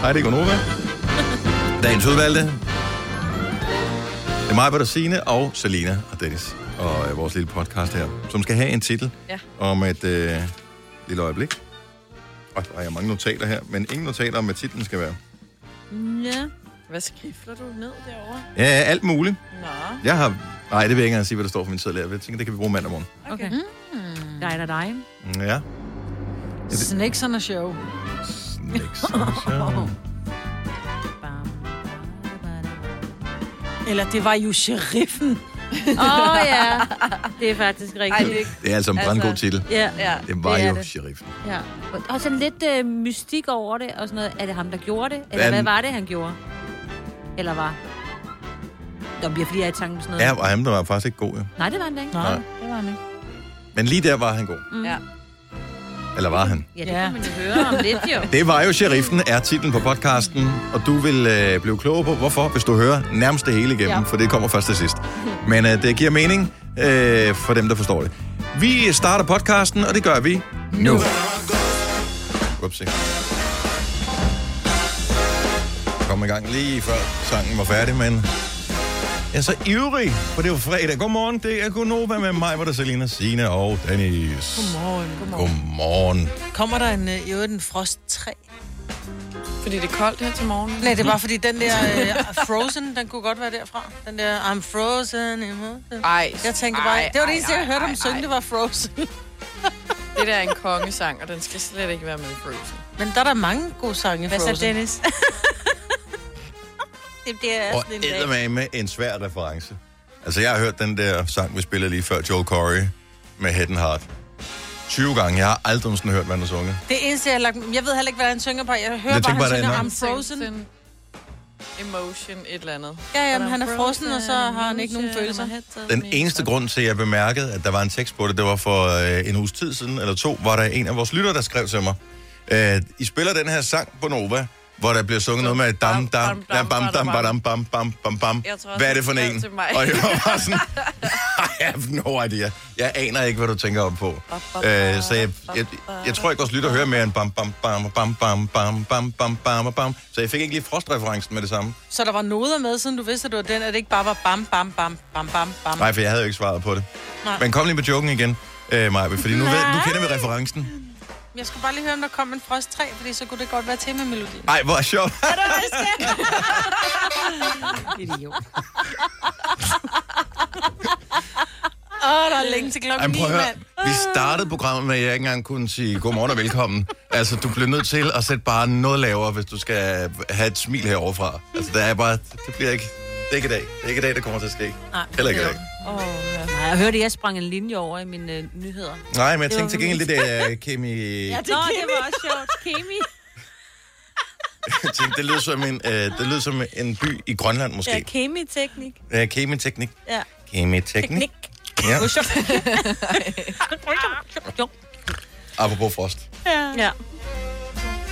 Hej, det er Gunova. Dagens udvalgte. Det er mig, Peter Signe og Selina og Dennis og øh, vores lille podcast her, som skal have en titel Ja. om et øh, lille øjeblik. Og der er mange notater her, men ingen notater om, hvad titlen skal være. Ja. Hvad skrifler du ned derovre? Ja, alt muligt. Nå. Jeg har... Nej, det vil jeg ikke engang sige, hvad der står for min seddel her. Jeg tænker, det kan vi bruge mandag morgen. Okay. Nej, nej, nej. Mm, Ja. Snakes on a show. A show. Eller det var jo sheriffen. Åh oh, ja, det er faktisk Ej, rigtigt. det, Det er altså en Altså- brandgod titel. Ja, ja. Det var det jo det. sheriffen. ja. Og sådan lidt øh, mystik over det, og sådan noget. Er det ham, der gjorde det? Eller Hvad- hvad var det, han gjorde? Eller var? Nå, bliver er i tanken sådan noget. Ja, og han var faktisk ikke god, jo. Nej, det var han da ikke. Nej. det var han ikke. Men lige der var han god. Mm. Ja. Eller var han? Ja, det kan man jo høre om lidt, jo. Det var jo Sheriffen, er titlen på podcasten, og du vil øh, blive klogere på, hvorfor, hvis du hører nærmest det hele igennem, ja. For det kommer først til sidst. Men øh, det giver mening øh, for dem, der forstår det. Vi starter podcasten, og det gør vi nu. Upsi. Kom i gang lige før sangen var færdig, men jeg er så ivrig, for det er jo fredag. Godmorgen, det er Gunova med mig, hvor der Selina, Signe og Dennis. Godmorgen. Godmorgen. Godmorgen. Kommer der en, øh, i øvrigt en frost 3? Fordi det er koldt her til morgen. Nej, det er bare fordi den der uh, Frozen, den kunne godt være derfra. Den der I'm frozen. Ej. Jeg tænkte ej, bare, det var det ej, eneste, jeg ej, hørte ej, om synge, ej. det var Frozen. Det der er en kongesang, og den skal slet ikke være med i Frozen. Men der er der mange gode sange i Hvad Frozen. så, Dennis? det bliver Og sådan en dag. eddermame med en svær reference. Altså, jeg har hørt den der sang, vi spillede lige før, Joel Corey med Head and Heart. 20 gange. Jeg har aldrig nogensinde hørt, hvad han har sunget. Det eneste, jeg har lagt... Jeg ved heller ikke, hvad han synger på. Jeg hører Jeg bare, tænker han synger er I'm Frozen. Emotion, et eller andet. Ja, jamen, han er frozen, og så har han ikke nogen følelser. Den eneste grund til, at jeg bemærkede, at der var en tekst på det, det var for øh, en uges tid siden, eller to, var der en af vores lyttere, der skrev til mig, øh, I spiller den her sang på Nova, hvor der bliver sunget noget med dam, dam, dam, bam, dam, bam, bam, bam, bam. Jeg tror også, Hvad er det for en? Og jeg var bare sådan, I have no idea. Jeg aner ikke, hvad du tænker om på. Øh, så jeg, jeg, jeg tror ikke, vores lytter hører mere end bam, bam, bam, bam, bam, bam, bam, bam, bam, bam. Så jeg fik ikke lige frostreferencen med det samme. Så der var noder med, siden du vidste, at det var den, at det ikke bare var bam, bam, bam, bam, bam, bam. Nej, for jeg havde jo ikke svaret på det. Men kom lige med joken igen, øh, Maja, fordi nu, ved, nu kender vi referencen. Jeg skulle bare lige høre, om der kom en frost 3, fordi så kunne det godt være temamelodien. Ej, hvor er sjovt. Idiot. Åh, oh, der er længe til klokken Ej, 9, prøv at høre. mand. Vi startede programmet med, at jeg ikke engang kunne sige godmorgen og velkommen. Altså, du bliver nødt til at sætte bare noget lavere, hvis du skal have et smil heroverfra. Altså, det er bare, det bliver ikke, det er ikke i dag. Det er ikke i dag, det kommer til at ske. Nej, Heller ikke i dag. Åh, ja. Nej, jeg hørte, at jeg sprang en linje over i mine øh, nyheder. Nej, men jeg Det tænkte til gengæld, det der kemi... Ja, det, Nå, det var også sjovt. Kemi. Jeg tænkte, det lyder som en, øh, det lyder som en by i Grønland, Ja, måske. kemiteknik. Ja, kemiteknik. Ja. Kemiteknik. Ja, Jo. apropos frost. Ja.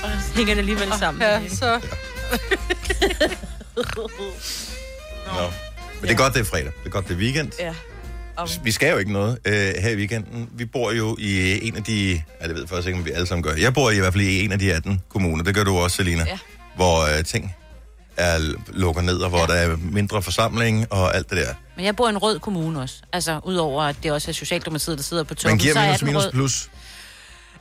Og hænger det alligevel sammen. Ja, så... Nå. Men det er godt, det er fredag. Det er godt, det er weekend. Ja. Om, Vi skal jo ikke noget øh, her i weekenden. Vi bor jo i en af de... Ja, det ved jeg faktisk ikke, om vi alle sammen gør. Jeg bor i hvert fald i en af de 18 kommuner. Det gør du også, Selina. Ja. Hvor øh, ting er lukker ned, og hvor ja. der er mindre forsamling og alt det der. Men jeg bor i en rød kommune også. Altså, udover at det også er Socialdemokratiet, der sidder på toppen, Man giver så er minus minus plus.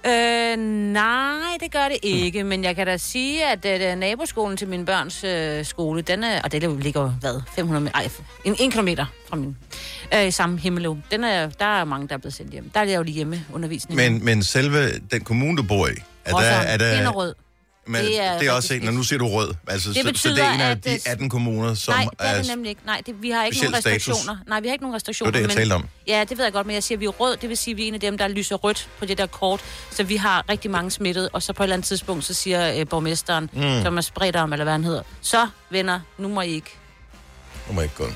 Øh, nej, det gør det ikke. Men jeg kan da sige, at øh, naboskolen til min børns øh, skole, den er, og det ligger, hvad, 500 meter, ej, en, en kilometer fra min, øh, i samme himmelo. Den er, der er mange, der er blevet sendt hjem. Der er det jo lige hjemmeundervisning. Men, men selve den kommune, du bor i, er der, er der, Den er rød. Men det er det er også en, når nu siger du rød, altså, Det så, så det betyder, er en af at de det- 18 kommuner, som Nej, det er det nemlig ikke. Nej, det, vi har ikke nogen speciel status. restriktioner. Nej, vi har ikke nogen restriktioner. Det var det, jeg men, talte om. Ja, det ved jeg godt, men jeg siger, at vi er rød. Det vil sige, at vi er en af dem, der lyser rødt på det der kort. Så vi har rigtig mange smittet. Og så på et eller andet tidspunkt, så siger øh, borgmesteren, mm. som er spredt om, eller hvad han hedder, så venner, nu må I ikke Nu må jeg ikke gå.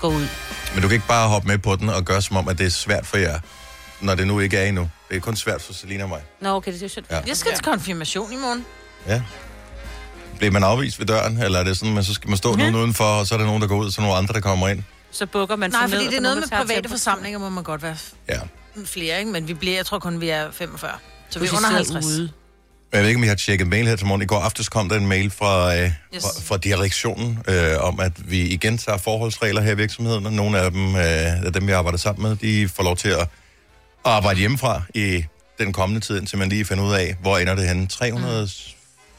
gå ud. Men du kan ikke bare hoppe med på den og gøre som om, at det er svært for jer, når det nu ikke er endnu. Det er kun svært for Selina og mig. Nå, okay, det er synd. Ja. Jeg skal til konfirmation i morgen. Ja. Bliver man afvist ved døren, eller er det sådan, at så skal man stå nogen udenfor, og så er der nogen, der går ud, og så er nogle andre, der kommer ind? Så bukker man Nej, sig fordi ned, det er og noget nogen, med der tager private tempo. forsamlinger, må man godt være Ja. flere, ikke? Men vi bliver, jeg tror kun, vi er 45. Så vi Hvis er under sidder 50. Ude. Jeg ved ikke, om I har tjekket mail her til morgen. I går aftes kom der en mail fra, øh, Yes. fra, fra direktionen øh, om, at vi igen tager forholdsregler her i virksomheden. Og nogle af dem, øh, af dem, vi arbejder sammen med, de får lov til at arbejde hjemmefra i den kommende tid, indtil man lige finder ud af, hvor ender det henne.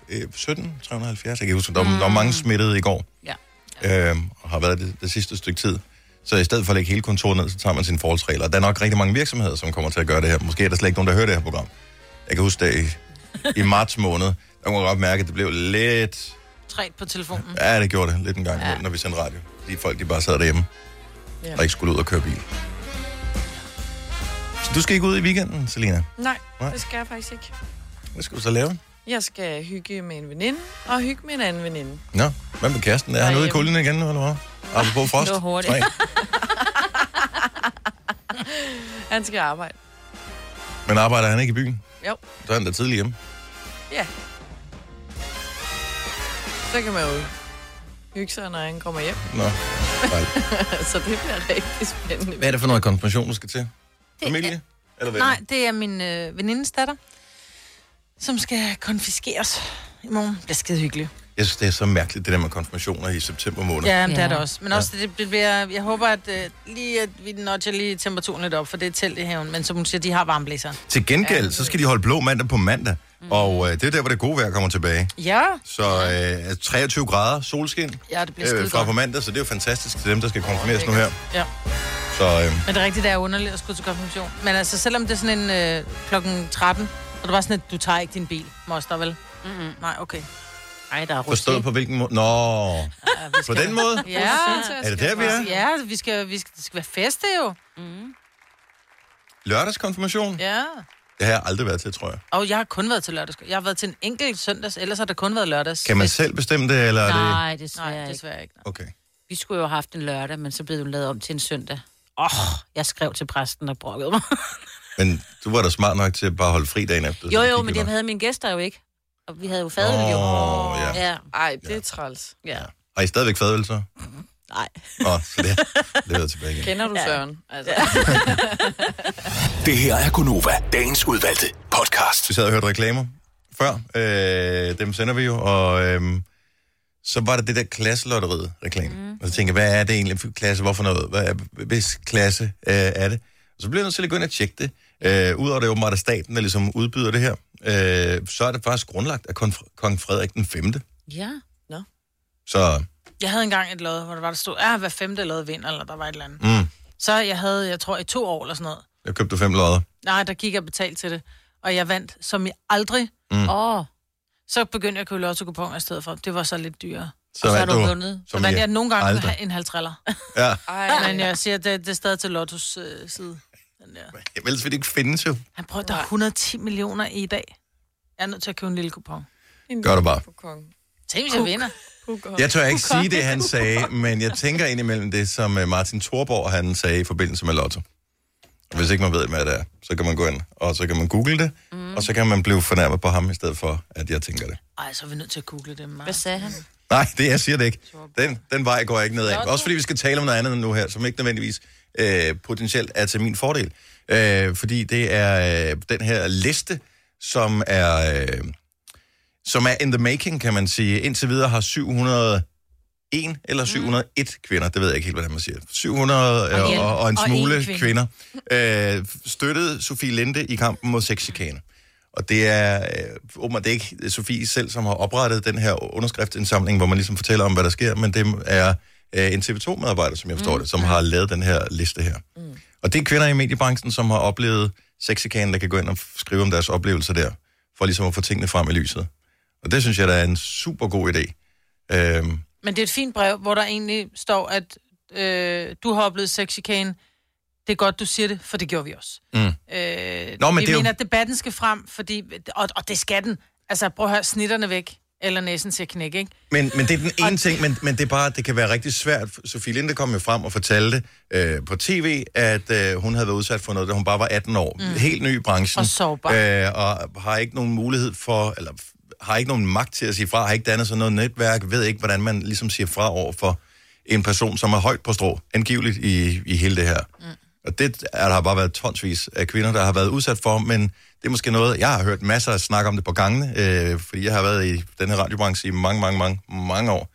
317, 370, jeg kan huske, der, var- der var mange smittede i går. Ja. øh, og har været det, det sidste stykke tid. Så i stedet for at lægge hele kontoret ned, så tager man sine forholdsregler. Der er nok rigtig mange virksomheder, som kommer til at gøre det her. Måske er der slet ikke nogen, der hører det her program. Jeg kan huske det i, i marts måned. Der kunne man godt mærke, at det blev lidt... Træt på telefonen. Ja, det gjorde det lidt en gang, ja. når vi sendte radio. Fordi folk de bare sad derhjemme Ja. og ikke skulle ud og køre bil. Så du skal ikke ud i weekenden, Selina? Nej, Nej. det skal jeg faktisk ikke. Hvad skal du så lave? Jeg skal hygge med en veninde, og hygge med en anden veninde. Nå, hvad med kæresten? Er han ude i kulden igen nu, eller hvad? Apropos frost? Det var hurtigt. Han skal arbejde. Men arbejder han ikke i byen? Jo. Så er han da tidlig hjemme. Ja. Så kan man jo hygge sig, når han kommer hjem. Nå, så det bliver rigtig spændende. Hvad er det for noget konfirmation, du skal til? Familie? Eller venner? Nej, det er min øh, venindes datter, som skal konfiskeres i morgen. Det bliver skide hyggeligt. Jeg synes, det er så mærkeligt, det der med konfirmationer i september måned. Ja, men det er Ja. det også. Men også, det, det bliver, jeg håber, at øh, lige at vi notcher lige temperaturen lidt op, for det er telt i haven. Men som hun siger, de har varmblæser. Til gengæld, så skal de holde blå mandag på mandag. Mm. Og øh, det er der, hvor det gode vejr kommer tilbage. Ja, Så øh, 23 grader solskin ja det bliver øh, fra godt. på mandag, så det er jo fantastisk til dem, der skal konfirmeres nu her. Ja. Så øh, Men det er rigtigt, det er underligt at skulle til konfirmation. Men altså, selvom det er sådan en øh, klokken 13, så er det bare sådan, at du tager ikke din bil, moster, vel? Mm-hmm. Nej, okay. Ej, der er forstået på hvilken måde? Nå, Ja, på den måde? Ja, Er det der, vi er? ja vi skal, vi skal, det skal være feste jo. Lørdagskonfirmation? Ja. Det har jeg aldrig været til, tror jeg. Og jeg har kun været til lørdags. Jeg har været til en enkelt søndags, ellers har det kun været lørdags. Kan man selv bestemme det, eller er det... Nej, desværre Nej, ikke. desværre ikke. Okay. Vi skulle jo have haft en lørdag, men så blev det lavet om til en søndag. Åh, oh, jeg skrev til præsten og brokkede mig. Men du var da smart nok til at bare holde fri dagen efter. jo, jo, men det havde mine gæster jo ikke. Og vi havde jo fadøl, jo. Åh, ja. Ja, Ej, det er træls. ja. Har I stadigvæk fadøl så? Nej. Nå, så det, det er tilbage igen. Kender du Ja. Søren? Altså. Det her er Gunova, dagens udvalgte podcast. Vi sad og hørte reklamer før. Øh, dem sender vi jo, og øh, så var det det der klasselotteriet reklame. Mm. Og så tænkte jeg, hvad er det egentlig for klasse? Hvorfor noget? Hvad er, hvis klasse øh, er det? Og så bliver jeg nødt til at gå ind og tjekke det. Øh, Udover det åbenbart er staten, der ligesom udbyder det her, øh, så er det faktisk grundlagt af kong, Frederik den 5. Ja. Så Jeg havde engang et lod, hvor der var, der stod, ja, hver femte lod vinder, eller der var et eller andet. mm, Så jeg havde, jeg tror, i to år eller sådan noget. jeg købte fem lodder. Nej, der gik jeg og betalte til det. Og jeg vandt, som jeg aldrig. Mm. Åh, oh, Så begyndte jeg at købe lotto-kuponer i stedet for. Det var så lidt dyrere. så, så har du vundet. Så vandt jeg nogle gange aldrig. en halvtræller. Ja, Ej, Men jeg siger, det, det er stadig til Lottos øh, side. Den der. ellers vil det ikke findes jo. Han prøvede, der er 110 millioner i dag. Jeg er nødt til at købe en lille kupon. en Gør det bare. på kong. Tænk, hvis jeg vinder. Jeg tør ikke sige det, han sagde, men jeg tænker ind imellem det, som øh, Martin Thorborg han sagde i forbindelse med Lotto. Hvis ikke man ved, hvad det er, så kan man gå ind, og så kan man google det, mm. og så kan man blive fornærmet på ham, i stedet for, at jeg tænker det. Ej, så er vi nødt til at google det. Hvad Meget. sagde han? Nej, det jeg siger det ikke. Den, den vej går jeg ikke ned af. Også fordi vi skal tale om noget andet nu her, som ikke nødvendigvis øh, potentielt er til min fordel. Øh, fordi det er øh, den her liste, som er, øh, som er in the making, kan man sige. Indtil videre har 701 eller 701 kvinder, det ved jeg ikke helt, hvordan man siger, 700 og, en- og, og en og en smule kvinde. kvinder, øh, støttede Sofie Linde i kampen mod sexchikane. Og det er, øh, åbenbart, det er ikke Sofie selv, som har oprettet den her underskriftsindsamling, hvor man ligesom fortæller om, hvad der sker, men det er øh, en TV2-medarbejder, som jeg forstår mm. det, som har lavet den her liste her. Mm. Og det er kvinder i mediebranchen, som har oplevet sexchikane, der kan gå ind og skrive om deres oplevelser der, for ligesom at få tingene frem i lyset. Og det synes jeg, der er en super god idé. Øhm, Men det er et fint brev, hvor der egentlig står, at øh, du har oplevet sexchikane. Det er godt, du siger det, for det gjorde vi også. Mm. Øh, Nå, men vi det er jo- mener, at debatten skal frem, fordi, og, og det skal den. Altså, prøv at høre, snitterne væk, eller næsen til at knække, ikke? Men, men det er den ene ting, men, men det er bare, det kan være rigtig svært. Sofie Linde kom jo frem og fortalte øh, på tv, at øh, hun havde været udsat for noget, da hun bare var 18 år. Mm. Helt ny i branchen. Og sårbar. Øh, og har ikke nogen mulighed for, eller har ikke nogen magt til at sige fra, har ikke dannet sådan noget netværk, ved ikke, hvordan man ligesom siger fra over for en person, som er højt på strå, angiveligt i, i hele det her. Og det er der har bare været tonsvis af kvinder, der har været udsat for, men det er måske noget, jeg har hørt masser af snak om det på gangene, øh, fordi jeg har været i den her radiobranche i mange, mange, mange, mange år.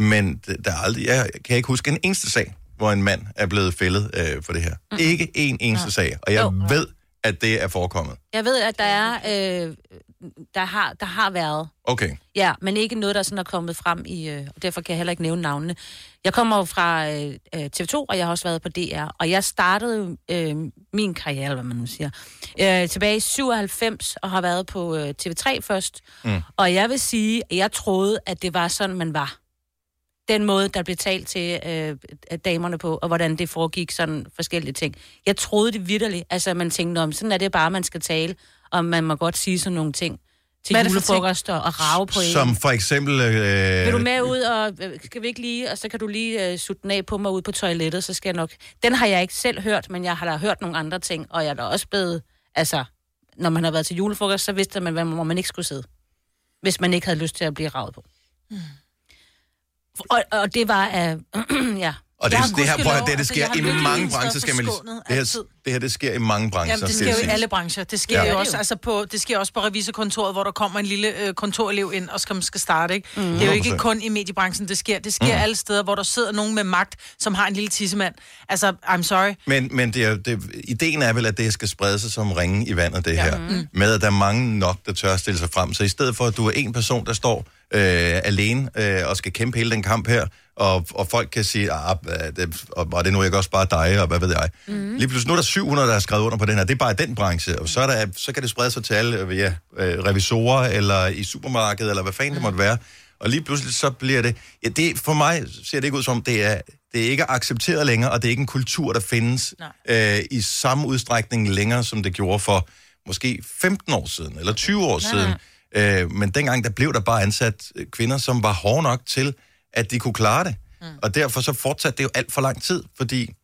Men der er aldrig, jeg kan ikke huske en eneste sag, hvor en mand er blevet fældet øh, for det her. Mm. Ikke en eneste sag, og jeg Jo. ved, at det er forekommet. Jeg ved, at der er, øh, der har, der har været, Okay. ja, men ikke noget, der sådan er kommet frem i, øh, og derfor kan jeg heller ikke nævne navnene. Jeg kommer jo fra øh, øh, TV2, og jeg har også været på DR, og jeg startede øh, min karriere, eller hvad man nu siger, øh, tilbage i 97, og har været på øh, TV3 først. Mm. Og jeg vil sige, at jeg troede, at det var sådan, man var. Den måde, der blev talt til øh, damerne på, og hvordan det foregik, sådan forskellige ting. Jeg troede det vidderligt. Altså, man tænkte, om sådan er det bare, man skal tale, og man må godt sige sådan nogle ting til Hvad ting? julefrokoster og rave på en. Som for eksempel... Øh, Vil du med ud, og øh, skal vi ikke lige, og så kan du lige øh, sutte den af på mig ud på toilettet, så skal jeg nok... Den har jeg ikke selv hørt, men jeg har da hørt nogle andre ting, og jeg er da også blevet... Altså, når man har været til julefrokost, så vidste man, hvor man ikke skulle sidde. Hvis man ikke havde lyst til at blive ravet på. Hmm. Og, og det var af... ja. Og det, det her, prøv at det, det altså, sker i mange brancher, skal man Det her, det her, det sker i mange brancher. Jamen, det sker jo i alle brancher. Det sker Ja. ja. jo også, altså på, det sker også på revisorkontoret, hvor der kommer en lille øh, kontorelev ind og skal, skal starte, ikke? Mm. Det er jo ikke 100%. kun i mediebranchen, det sker. Det sker mm. alle steder, hvor der sidder nogen med magt, som har en lille tissemand. Altså, I'm sorry. Men, men det er, det, ideen er vel, at det skal sprede sig som ringe i vandet, det her. Mm. Med, at der er mange nok, der tør stille sig frem. Så i stedet for, at du er en person, der står øh, alene øh, og skal kæmpe hele den kamp her, og, og folk kan sige, ah, det, og, og det er nu ikke også bare dig, og hvad ved jeg. Mm. Lige pludselig, nu er der 700, der har skrevet under på den her. Det er bare i den branche. Og så, er der, så kan det sprede sig til alle øh, ja, øh, revisorer, eller i supermarkedet, eller hvad fanden det måtte være. Og lige pludselig så bliver det... Ja, det for mig ser det ikke ud som, det er, det er ikke accepteret længere, og det er ikke en kultur, der findes øh, i samme udstrækning længere, som det gjorde for måske 15 år siden, eller 20 år Nej. siden. Øh, men dengang, der blev der bare ansat øh, kvinder, som var hårde nok til, at de kunne klare det. Mm. Og derfor så fortsatte det jo alt for lang tid, fordi...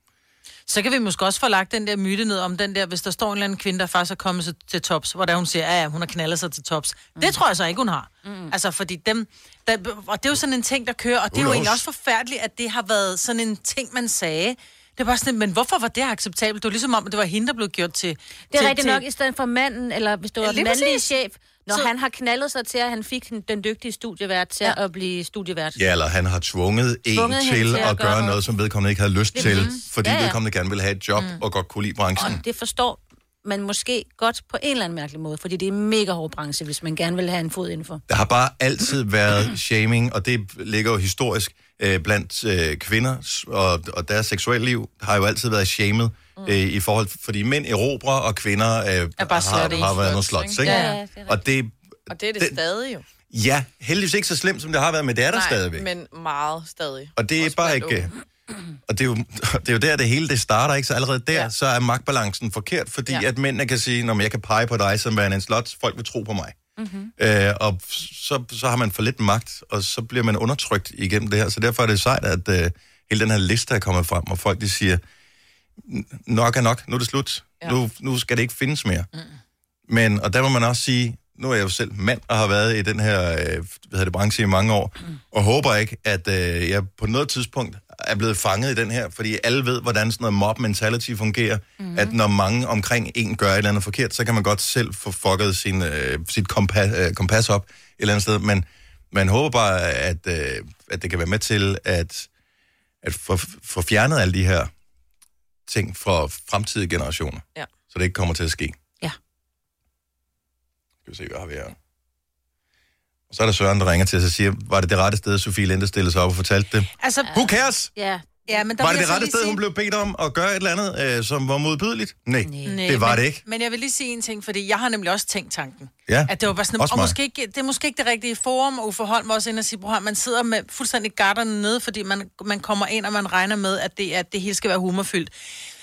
Så kan vi måske også få lagt den der myte ned om den der, hvis der står en eller anden kvinde, der faktisk er kommet sig til tops, hvor der hun siger, ja, ja, hun har knaldet sig til tops. Mm. Det tror jeg så ikke, hun har. Mm. Altså, fordi dem, der, og det er jo sådan en ting, der kører, og det er jo egentlig også forfærdeligt, at det har været sådan en ting, man sagde. Det bare sådan, men hvorfor var det acceptabelt? Det var ligesom om, at det var hende, der blev gjort til... Det er til, rigtigt til, nok, i stedet for manden, eller hvis du Ja, var den mandlige præcis. chef, når Så- han har knaldet sig til, at han fik den, dygtige studievært til Ja. at blive studievært. Ja, eller han har tvunget en Tvunget til til at, at gøre noget. som vedkommende ikke havde lyst til, fordi Ja, ja. vedkommende gerne ville have et job mm. og godt kunne lide branchen. Og det forstår man måske godt på en eller anden mærkelig måde, fordi det er en mega hård branche, hvis man gerne vil have en fod indenfor. Der har bare altid været shaming, og det ligger jo historisk øh, blandt øh, kvinder, og, og deres seksuelle liv har jo altid været shamed mm. øh, i forhold, fordi mænd erobrer, og kvinder øh, Er bare har, har været nogle slots, ikke? Ja, ja, det er og det, Og det er det, Det- stadig jo. ja, heldigvis ikke så slemt, som det har været, men det er der Nej, stadigvæk. men meget stadig. Og det er Også bare ikke... Og det er, jo, det er jo der, det hele det starter, ikke? Så allerede der, ja. Så er magtbalancen forkert, fordi. Ja. at mændene kan sige, når jeg kan pege på dig som værende en slot, folk vil tro på mig. Mm-hmm. Øh, og så, så har man for lidt magt, og så bliver man undertrykt igennem det her. Så derfor er det sejt, at øh, hele den her liste er kommet frem, og folk de siger, "N- nok er nok, nu er det slut. Ja. Nu, nu skal det ikke findes mere. Mm. Men, og der må man også sige, nu er jeg jo selv mand og har været i den her øh, hvad det, branche i mange år, mm. og håber ikke, at øh, jeg på noget tidspunkt er blevet fanget i den her, fordi alle ved, hvordan sådan noget mob mentality fungerer, mm. at når mange omkring en gør et eller andet forkert, så kan man godt selv få fucket sin, øh, sit kompas, øh, kompas op et eller andet sted, men man håber bare, at, øh, at det kan være med til at, at få, få fjernet alle de her ting fra fremtidige generationer, Ja. så det ikke kommer til at ske. Ja. Skal vi se, hvad har vi her? Så er der Søren, der ringer til os og siger, var det det rette sted, Sofie Linde stillede sig op og fortalte det? Altså, Who cares? Ja, ja, men der Var det det rette sted, sige- hun blev bedt om at gøre et eller andet, øh, som var modbydeligt? Nej, Nej, det var men, det ikke. Men jeg vil lige sige en ting, fordi jeg har nemlig også tænkt tanken. Ja, At det var bare sådan, også og mig. måske ikke, det er måske ikke det rigtige forum, og Uffe Holm også inde og sige, "Prøv at høre, man sidder med fuldstændig garderne nede, fordi man, man kommer ind, og man regner med, at det, at det hele skal være humorfyldt.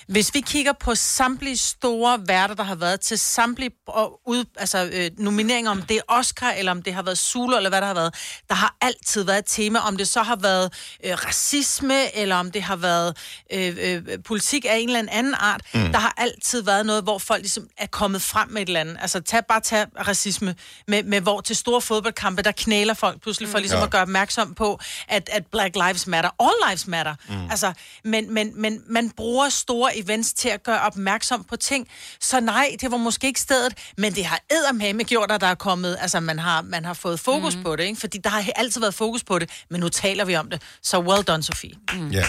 Hvis vi kigger på samtlige store værter, der har været til samtlige og ud, altså, øh, nomineringer, om det er Oscar, eller om det har været Zulu, eller hvad der har været, der har altid været et tema, om det så har været øh, racisme, eller om det har været øh, øh, politik af en eller anden art. Mm. Der har altid været noget, hvor folk ligesom er kommet frem med et eller andet. Altså tag, bare tag racisme, med, med hvor til store fodboldkampe, der knæler folk pludselig for ligesom Ja. ja. at gøre opmærksom på, at, at Black Lives Matter, all lives matter. Mm. Altså, men, men, men man bruger store events til at gøre opmærksom på ting. Så nej, det var måske ikke stedet, men det har eddermame gjort, at der er kommet, altså man har, man har fået fokus mm. på det, ikke? fordi der har altid været fokus på det, men nu taler vi om det. Så well done, Sofie. Mm. Ja.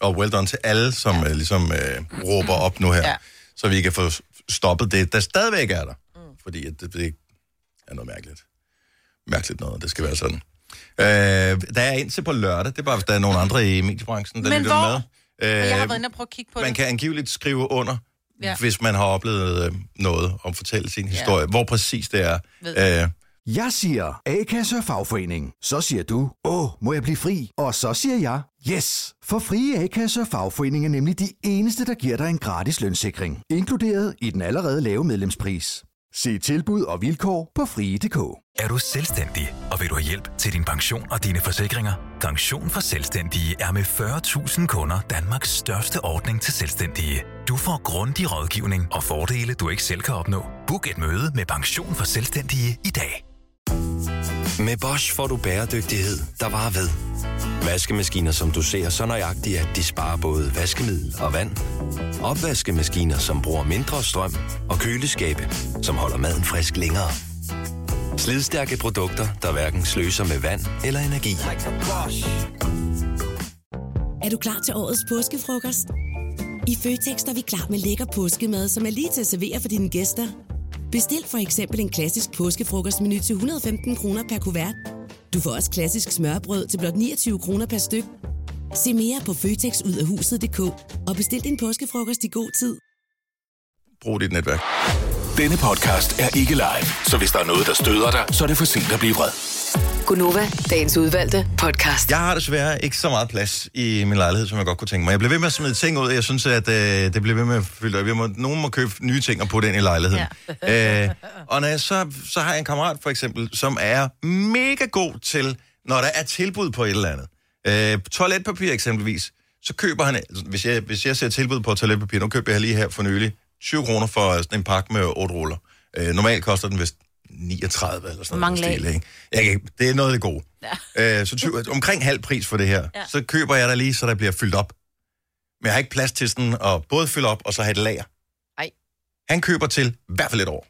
Og well done til alle, som ja. uh, ligesom uh, råber op nu her, ja. Så vi kan få stoppet det, der stadigvæk er der. Mm. Fordi at det, det er noget mærkeligt. Mærkeligt noget, det skal være sådan. Uh, der er indtil på lørdag, det er bare, hvis der er nogle andre i mediebranchen, der Men lytter hvor? med. Og jeg har Øh, været inde og prøve at kigge på man det. kan angiveligt skrive under, ja. Ja. hvis man har oplevet øh, noget og fortælle sin historie. Hvor præcis det er. Øh, Jeg siger A-kasse og fagforening. Så siger du, åh, må jeg blive fri? Og så siger jeg, yes! For frie A-kasse og fagforening er nemlig de eneste, der giver dig en gratis lønssikring. Inkluderet i den allerede lave medlemspris. Se tilbud og vilkår på frie.dk. Er du selvstændig, og vil du have hjælp til din pension og dine forsikringer? Pension for Selvstændige er med 40.000 kunder Danmarks største ordning til selvstændige. Du får grundig rådgivning og fordele, du ikke selv kan opnå. Book et møde med Pension for Selvstændige i dag. Med Bosch får du bæredygtighed, der varer ved. Vaskemaskiner, som du ser så nøjagtigt, at de sparer både vaskemiddel og vand. Opvaskemaskiner, som bruger mindre strøm. Og køleskabe, som holder maden frisk længere. Slidstærke produkter, der hverken sløser med vand eller energi. Er du klar til årets påskefrokost? I Føtex er vi klar med lækker påskemad, som er lige til at servere for dine gæster. Bestil for eksempel en klassisk påskefrokostmenu til 115 kroner per kuvert. Du får også klassisk smørbrød til blot 29 kroner per styk. Se mere på føtexudafhuset.dk og bestil din påskefrokost i god tid. brug dit netværk. Denne podcast er ikke live, så hvis der er noget, der støder dig, så er det for sent at blive vred. Gunova, dagens udvalgte podcast. Jeg har desværre ikke så meget plads i min lejlighed, som jeg godt kunne tænke mig. Jeg bliver ved med at smide ting ud. Jeg synes, at øh, det bliver ved med at fylde op. Jeg må, nogen må købe nye ting og putte ind i lejligheden. Ja. øh, og når jeg så, så har jeg en kammerat, for eksempel, som er mega god til, når der er tilbud på et eller andet. Øh, toiletpapir eksempelvis. Så køber han, hvis jeg, hvis jeg ser tilbud på toiletpapir, nu køber jeg lige her for nylig 20 kroner for sådan en pakke med 8 ruller. Øh, normalt koster den vist 39 eller sådan Mange noget. Stil, ikke? Jeg kan, det er noget af det gode. Ja. Øh, så 20, omkring halv pris for det her. Ja. Så køber jeg der lige, så der bliver fyldt op. Men jeg har ikke plads til sådan at både fylde op og så have et lager. Ej. Han køber til i hvert fald et år.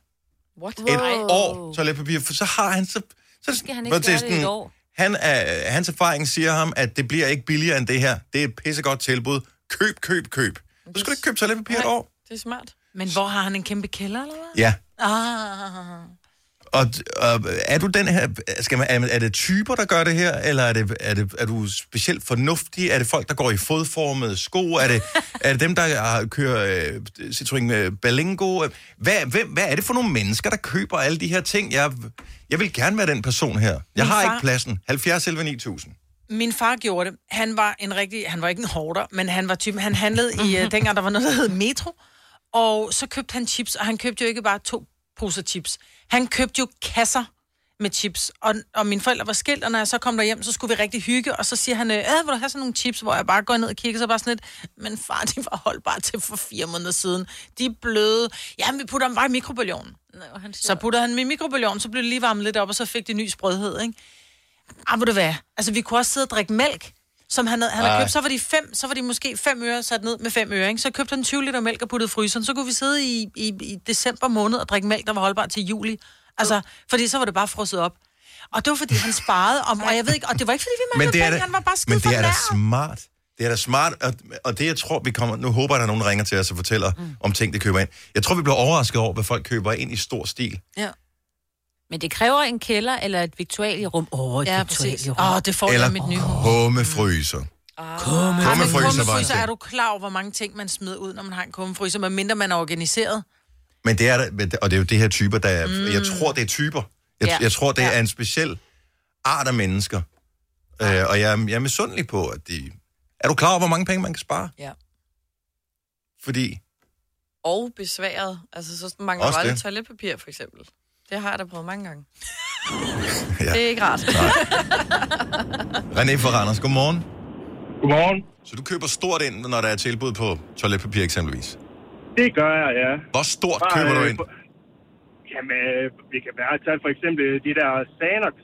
What? Et år toiletpapir, for så har han så... så Skal han ikke gøre det et år? Han er, hans erfaring siger ham, at det bliver ikke billigere end det her. Det er et pissegodt tilbud. Køb, køb, køb. Du skal ikke købe toiletpapir et år. Det er smart. Men hvor har han en kæmpe kælder, eller hvad? Ja. Ah. Og, og er du den her, skal man, er, er det typer, der gør det her, eller er, det, er, det, er du specielt fornuftig? Er det folk, der går i fodformede sko? Er det, er det dem, der har, kører øh, Citroën øh, Berlingo? Hvad, hvem, hvad er det for nogle mennesker, der køber alle de her ting? Jeg, jeg vil gerne være den person her. Jeg Min har far- ikke pladsen. 70 11 9000. Min far gjorde det. Han var en rigtig, han var ikke en hårder, men han var typen, han handlede i, uh, dengang der var noget, der hed Metro, og så købte han chips, og han købte jo ikke bare to poser chips. Han købte jo kasser med chips, og, og mine forældre var skilt, og når jeg så kom derhjem, så skulle vi rigtig hygge, og så siger han, øh, "Øh, vil du have sådan nogle chips, hvor jeg bare går ned og kigger, så bare sådan lidt, men far, de var holdbare til for fire måneder siden. De er bløde. Jamen, vi putter dem bare i mikrobølgeovnen. Så putter han dem i mikrobølgeovnen, så blev det lige varmet lidt op, og så fik de ny sprødhed, ikke? Ah, må det være. Altså, vi kunne også sidde og drikke mælk, som han havde, han havde købt. Så var, de fem, så var de måske fem øre sat ned med fem øre, ikke? Så købte han 20 liter mælk og puttede fryseren. Så kunne vi sidde i, i, i december måned og drikke mælk, der var holdbar til juli. Altså, fordi så var det bare frosset op. Og det var, fordi han sparede om, og jeg ved ikke, og det var ikke, fordi vi manglede penge, han var bare skide men det er da smart. Det er da smart, og, og det jeg tror, vi kommer... Nu håber jeg, der er nogen, der ringer til os og fortæller mm. om ting, de køber ind. Jeg tror, vi bliver overrasket over, hvad folk køber ind i stor stil. Ja, Men det kræver en kælder eller et viktualierum. Åh, oh, et ja viktualierum. Åh, oh, det får jeg Eller i mit nye hus. kummefryser. Men Kummefryser var en kummefryser, er du klar over, hvor mange ting, man smider ud, når man har en kummefryser, medmindre man er organiseret? Men det er der, og det er jo det her typer, der er... Mm. Jeg tror, det er typer. Jeg, Ja. jeg tror, det Ja. er en speciel art af mennesker. Øh, og jeg, er- jeg er misundelig på, at de... Er du klar over, hvor mange penge man kan spare? Ja. Fordi... Og besværet. Altså, så mangler du aldrig toiletpapir, for eksempel. Det har jeg da prøvet mange gange. Ja. Det er ikke rart. René fra Randers, godmorgen. Godmorgen. Så du køber stort ind, når der er tilbud på toiletpapir eksempelvis? Det gør jeg, ja. Hvor stort Bare, køber du øh, ind? på- Jamen, øh, vi kan bare tage for eksempel de der Xanax,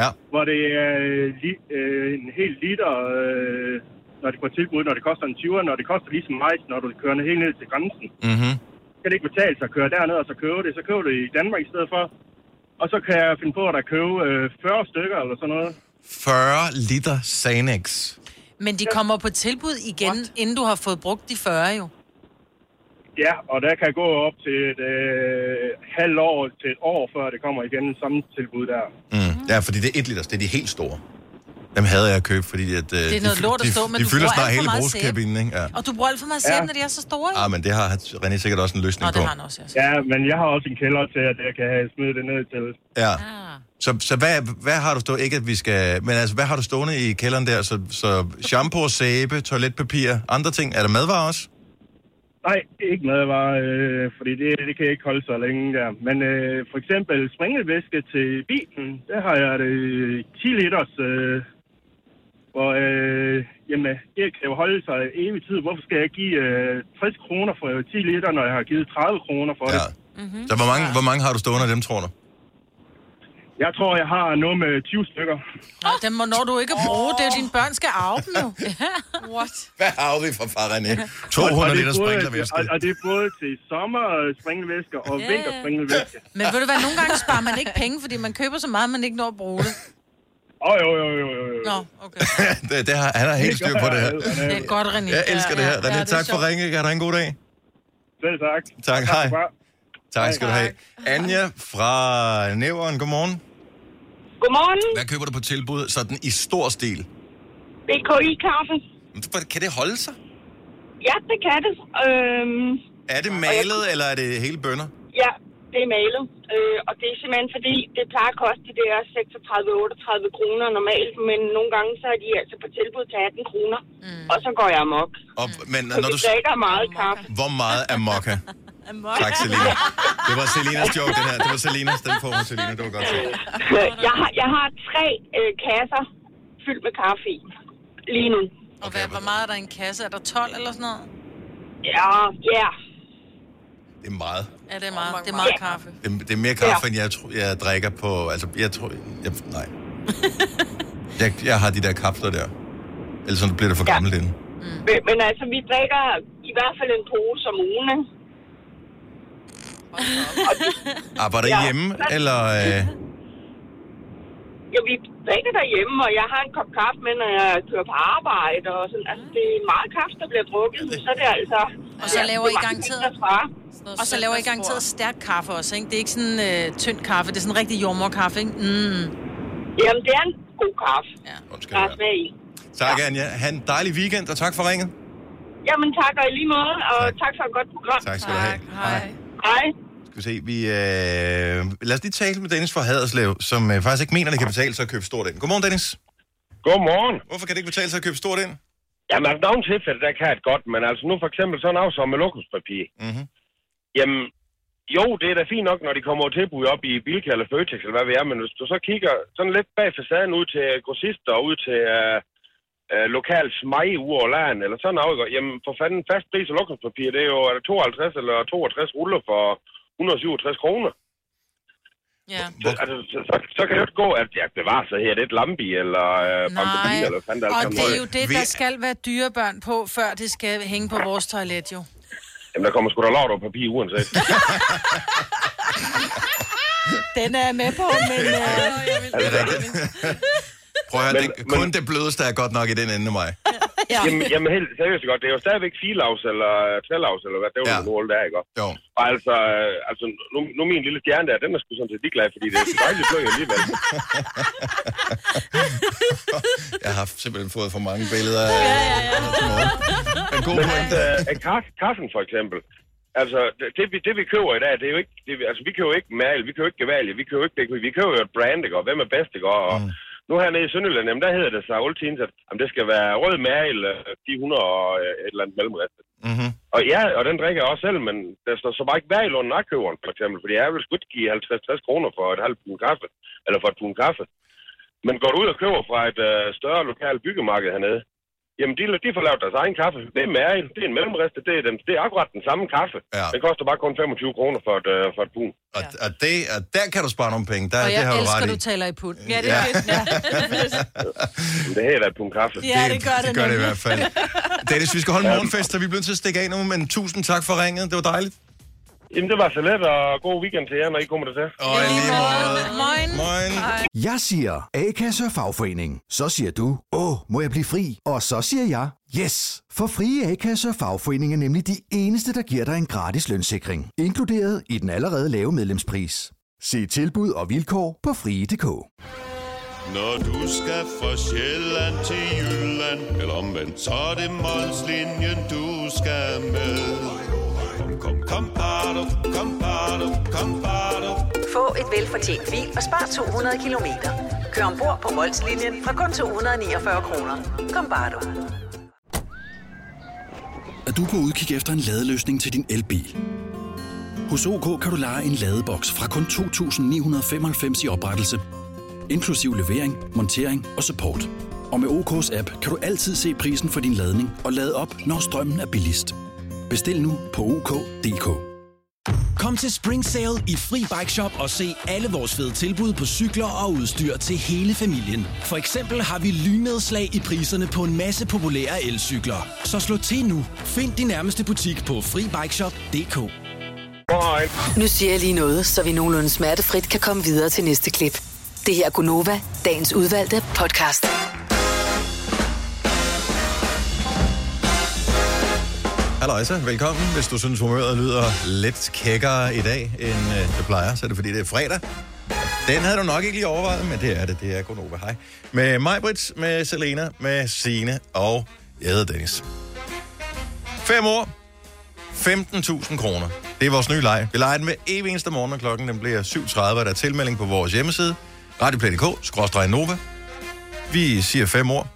Ja. hvor det er øh, li, øh, en hel liter øh, når det på tilbud, når det koster en 20'er, når det koster lige så meget, når du kører helt ned til grænsen. Mm-hmm. Kan det ikke betale sig at køre derned og så købe det. Så køber du det i Danmark i stedet for. Og så kan jeg finde på at der købe øh, 40 stykker eller sådan noget. 40 liter Xanax. Men de kommer på tilbud igen, What? inden du har fået brugt de 40 jo. Ja, og der kan gå op til et øh, halvt år til et år, før det kommer igen samme tilbud der. Mm. Ja, fordi det er 1 liters, det er de helt store. Dem havde jeg at købe, fordi at, øh, Det er noget de, lort at de, stå, men de du fylder snart hele brugskabinen, ikke? Ja. Og du bruger alt for meget sæbe, Ja. ja. når de er så store. jo. Ah, men det har René sikkert også en løsning Nå, på. det har han også, ja. Ja, men jeg har også en kælder til, at jeg kan have smidt det ned til. Ja. Ah. Så, så hvad, hvad har du stående? Ikke at vi skal... Men altså, hvad har du stående i kælderen der? Så, så shampoo, sæbe, toiletpapir, andre ting. Er der madvarer også? Nej, ikke madvarer, øh, fordi det, det kan jeg ikke holde så længe der. Men øh, for eksempel springelvæske til bilen, der har jeg det 10 liters, øh, hvor øh, jamen, det kan jo holde sig evig tid. Hvorfor skal jeg give øh, 60 kroner for 10 liter, når jeg har givet 30 kroner for det? Mm-hmm. Så hvor mange, hvor mange har du stående af dem, tror du? Jeg tror, jeg har noget med 20 stykker. Nå, dem må når du ikke bruge. Det er jo dine børn skal arve dem jo. What? Hvad har vi for far, René? Og 200 det er liter sprinklervæske. Og, og det er både til sommer springelvæske og Ja. vinterspringelvæske. Men ved du hvad, nogle gange sparer man ikke penge, fordi man køber så meget, man ikke når at bruge det. Åh, oh, jo, jo, jo, jo. jo. Nå, okay. det, det har, han har helt styr på det her. Det er godt, René. Jeg elsker det her. Ja, ja, René, det er tak for ringe. Kan du have en god dag? Selv tak. Tak, hej. for- Tak skal du have. Anja fra Næveren, godmorgen. Godmorgen. Hvad køber du på tilbud sådan i stor stil? BKI-kaffe. Kan det holde sig? Ja, det kan det. Øhm, Er det malet, eller er det hele bønder? ja, det er malet. Øh, og det er simpelthen fordi, det plejer at koste de der 36-38 kroner normalt, men nogle gange så er de altså på tilbud til 18 kroner. Mm. Og så går jeg amok. Og, men Så når du... drikker meget kaffe. Hvor meget er mokka? Tak, Selina. Det var Selinas joke, den her. Det var Selinas. Den får mig, Selina. Det var godt set. jeg, har, jeg har tre øh, kasser fyldt med kaffe i lige nu. Og hvad, hvor meget er der i en kasse? Er der 12 eller sådan noget? Ja, ja. Det er meget. Ja, det er meget, det er meget kaffe. Det, det er mere kaffe, end jeg, tro- jeg drikker på... Altså, jeg tror... Jeg, nej. Jeg, jeg har de der kapsler der. Ellers så bliver det for gammelt inden. Men, men altså, vi drikker i hvert fald en pose om ugen, ikke? Arbejder I Ja. hjemme, eller... Øh, Jo, vi drikker derhjemme, og jeg har en kop kaffe med, når jeg kører på arbejde. Og sådan. Altså, det er meget kaffe, der bliver drukket. Så det er altså... Og så ja, laver det I er garanteret... Og så laver I garanteret stærk kaffe også, ikke? Det er ikke sådan øh, tynd kaffe, det er sådan rigtig jordmorkaffe, ikke? Mm. Jamen, det er en god kaffe. Ja. Der er smag i. tak, Anja. Ha' en dejlig weekend, og tak for ringet. Jamen, tak og i lige måde, og tak, tak for et godt program. Tak skal du have. Hej. Hej. Vi se, vi... Øh, lad os lige tale med Dennis fra Haderslev, som øh, faktisk ikke mener, det kan betale sig at købe stort ind. Godmorgen, Dennis. Godmorgen. Hvorfor kan det ikke betale sig at købe stort ind? Jamen, altså, nogle tilfælde, der kan det godt, men altså nu for eksempel sådan noget som med lokumspapir. Mm-hmm. Jamen, jo, det er da fint nok, når de kommer til tilbud op i Bilka eller Føtex, eller hvad vi er, men hvis du så kigger sådan lidt bag facaden ud til grossister og ud til uh, uh, lokal smag ude over land, eller sådan noget, jamen for fanden fast pris af lokumspapir, det er jo er det 52 eller 62 ruller for 167 kroner. Ja. Så, altså, så, så, så, kan det jo ikke gå, at jeg bevarer sig her, det er et lambi eller uh, bambodin, eller hvad fanden der og det er jo det, der skal være dyrebørn på, før det skal hænge på vores toilet, jo. Jamen, der kommer sgu da lort over papir uanset. Den er jeg med på, men... Øh... Er rigtigt. Prøv at høre, det, kun det blødeste er godt nok i den ende af mig. ja. jamen, jamen, helt seriøst godt. Det er jo stadigvæk filaus eller øh, trælaus, eller hvad det var, ja. nu der, ikke? Jo. Og altså, øh, altså nu, nu min lille stjerne der, den er sgu sådan set ligeglad, fordi det er så dejligt blød alligevel. Jeg har simpelthen fået for mange billeder af... Ja, ja, ja. Men god Men pointe. øh, kaffe, kaffen for eksempel. Altså, det, det, vi, det vi køber i dag, det er jo ikke... Det, vi- altså, vi køber jo ikke mal, vi køber ikke gevalje, vi køber ikke det, vi køber jo et brand, ikke? Og hvem er bedst, ikke? Og, mm. Nu hernede i Sønderjylland, jamen, der hedder det så altid, at jamen, det skal være rød mal, øh, 400 og øh, et eller andet mellemrest. Mm-hmm. Og ja, og den drikker jeg også selv, men der står så bare ikke værd i lån nakkøberen, for eksempel. Fordi jeg vil sgu ikke give 50-60 kroner for et halvt pund kaffe, eller for et pund kaffe. Men går du ud og køber fra et øh, større lokalt byggemarked hernede, Jamen, de, de får lavet deres egen kaffe. Det er mærke, det er en mellemriste, det er, den, det er akkurat den samme kaffe. Ja. Den koster bare kun 25 kroner for et, øh, for et pun. Og, og, det, og der kan du spare nogle penge. Der, Og det jeg har du elsker, ret du taler i pund. Ja, det er Ja. fedt. Men det her er da et pun kaffe. Ja, det gør det, det gør det i hvert fald. Dennis, vi skal holde morgenfest, og vi bliver nødt til at stikke af nu, men tusind tak for ringet. Det var dejligt. Jamen, det var så let, og god weekend til jer, når I kommer der til. Og i lige måde. Moin. Moin. Jeg siger A-kasse og fagforening. Så siger du, åh, må jeg blive fri? Og så siger jeg, yes! For frie A-kasse og fagforening er nemlig de eneste, der giver dig en gratis lønssikring. Inkluderet i den allerede lave medlemspris. Se tilbud og vilkår på frie.dk. Når du skal fra Sjælland til Jylland Eller omvendt, så er det Molslinjen, du skal med Kom, kom, bado, kom, bado, kom, bado. Få et velfortjent bil og spar 200 kilometer. Kør ombord på Molslinjen fra kun 249 kroner. Kom bare du. Er du på udkig efter en ladeløsning til din elbil? Hos OK kan du lege en ladeboks fra kun 2.995 i oprettelse, inklusiv levering, montering og support. Og med OK's app kan du altid se prisen for din ladning og lade op, når strømmen er billigst. Bestil nu på OK.dk. Kom til Spring Sale i Fri Bike Shop og se alle vores fede tilbud på cykler og udstyr til hele familien. For eksempel har vi lynedslag i priserne på en masse populære elcykler. Så slå til nu. Find din nærmeste butik på FriBikeShop.dk Nu siger jeg lige noget, så vi nogenlunde smertefrit kan komme videre til næste klip. Det her er Gunova, dagens udvalgte podcast. Halløjsa, velkommen. Hvis du synes, humøret lyder lidt kækkere i dag, end øh, det plejer, så er det fordi, det er fredag. Den havde du nok ikke lige overvejet, men det er det. Det er Gunova. Hej. Med mig, Brits, med Selena, med Sine og jeg hedder Dennis. Fem år. 15.000 kroner. Det er vores nye leg. Vi leger den med evig eneste morgen, og klokken den bliver 7.30, og der er tilmelding på vores hjemmeside. Radioplay.dk, skråstrej Nova. Vi siger fem år.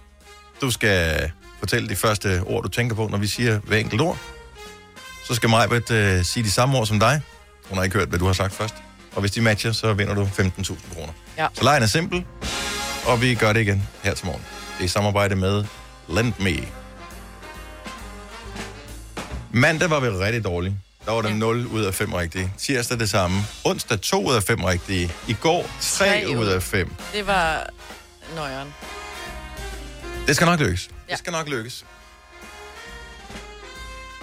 Du skal fortælle de første ord, du tænker på, når vi siger hver enkelt ord. Så skal Majbert øh, sige de samme ord som dig. Hun har ikke hørt, hvad du har sagt først. Og hvis de matcher, så vinder du 15.000 kroner. Ja. Så lejen er simpel, og vi gør det igen her til morgen. Det er i samarbejde med Lend Me. Mandag var vi rigtig dårlige. Der var der ja. 0 ud af 5 rigtige. Tirsdag det samme. Onsdag 2 ud af 5 rigtige. I går 3, Tre ud af 5. Det var nøjeren. Det skal nok lykkes. Det skal nok lykkes.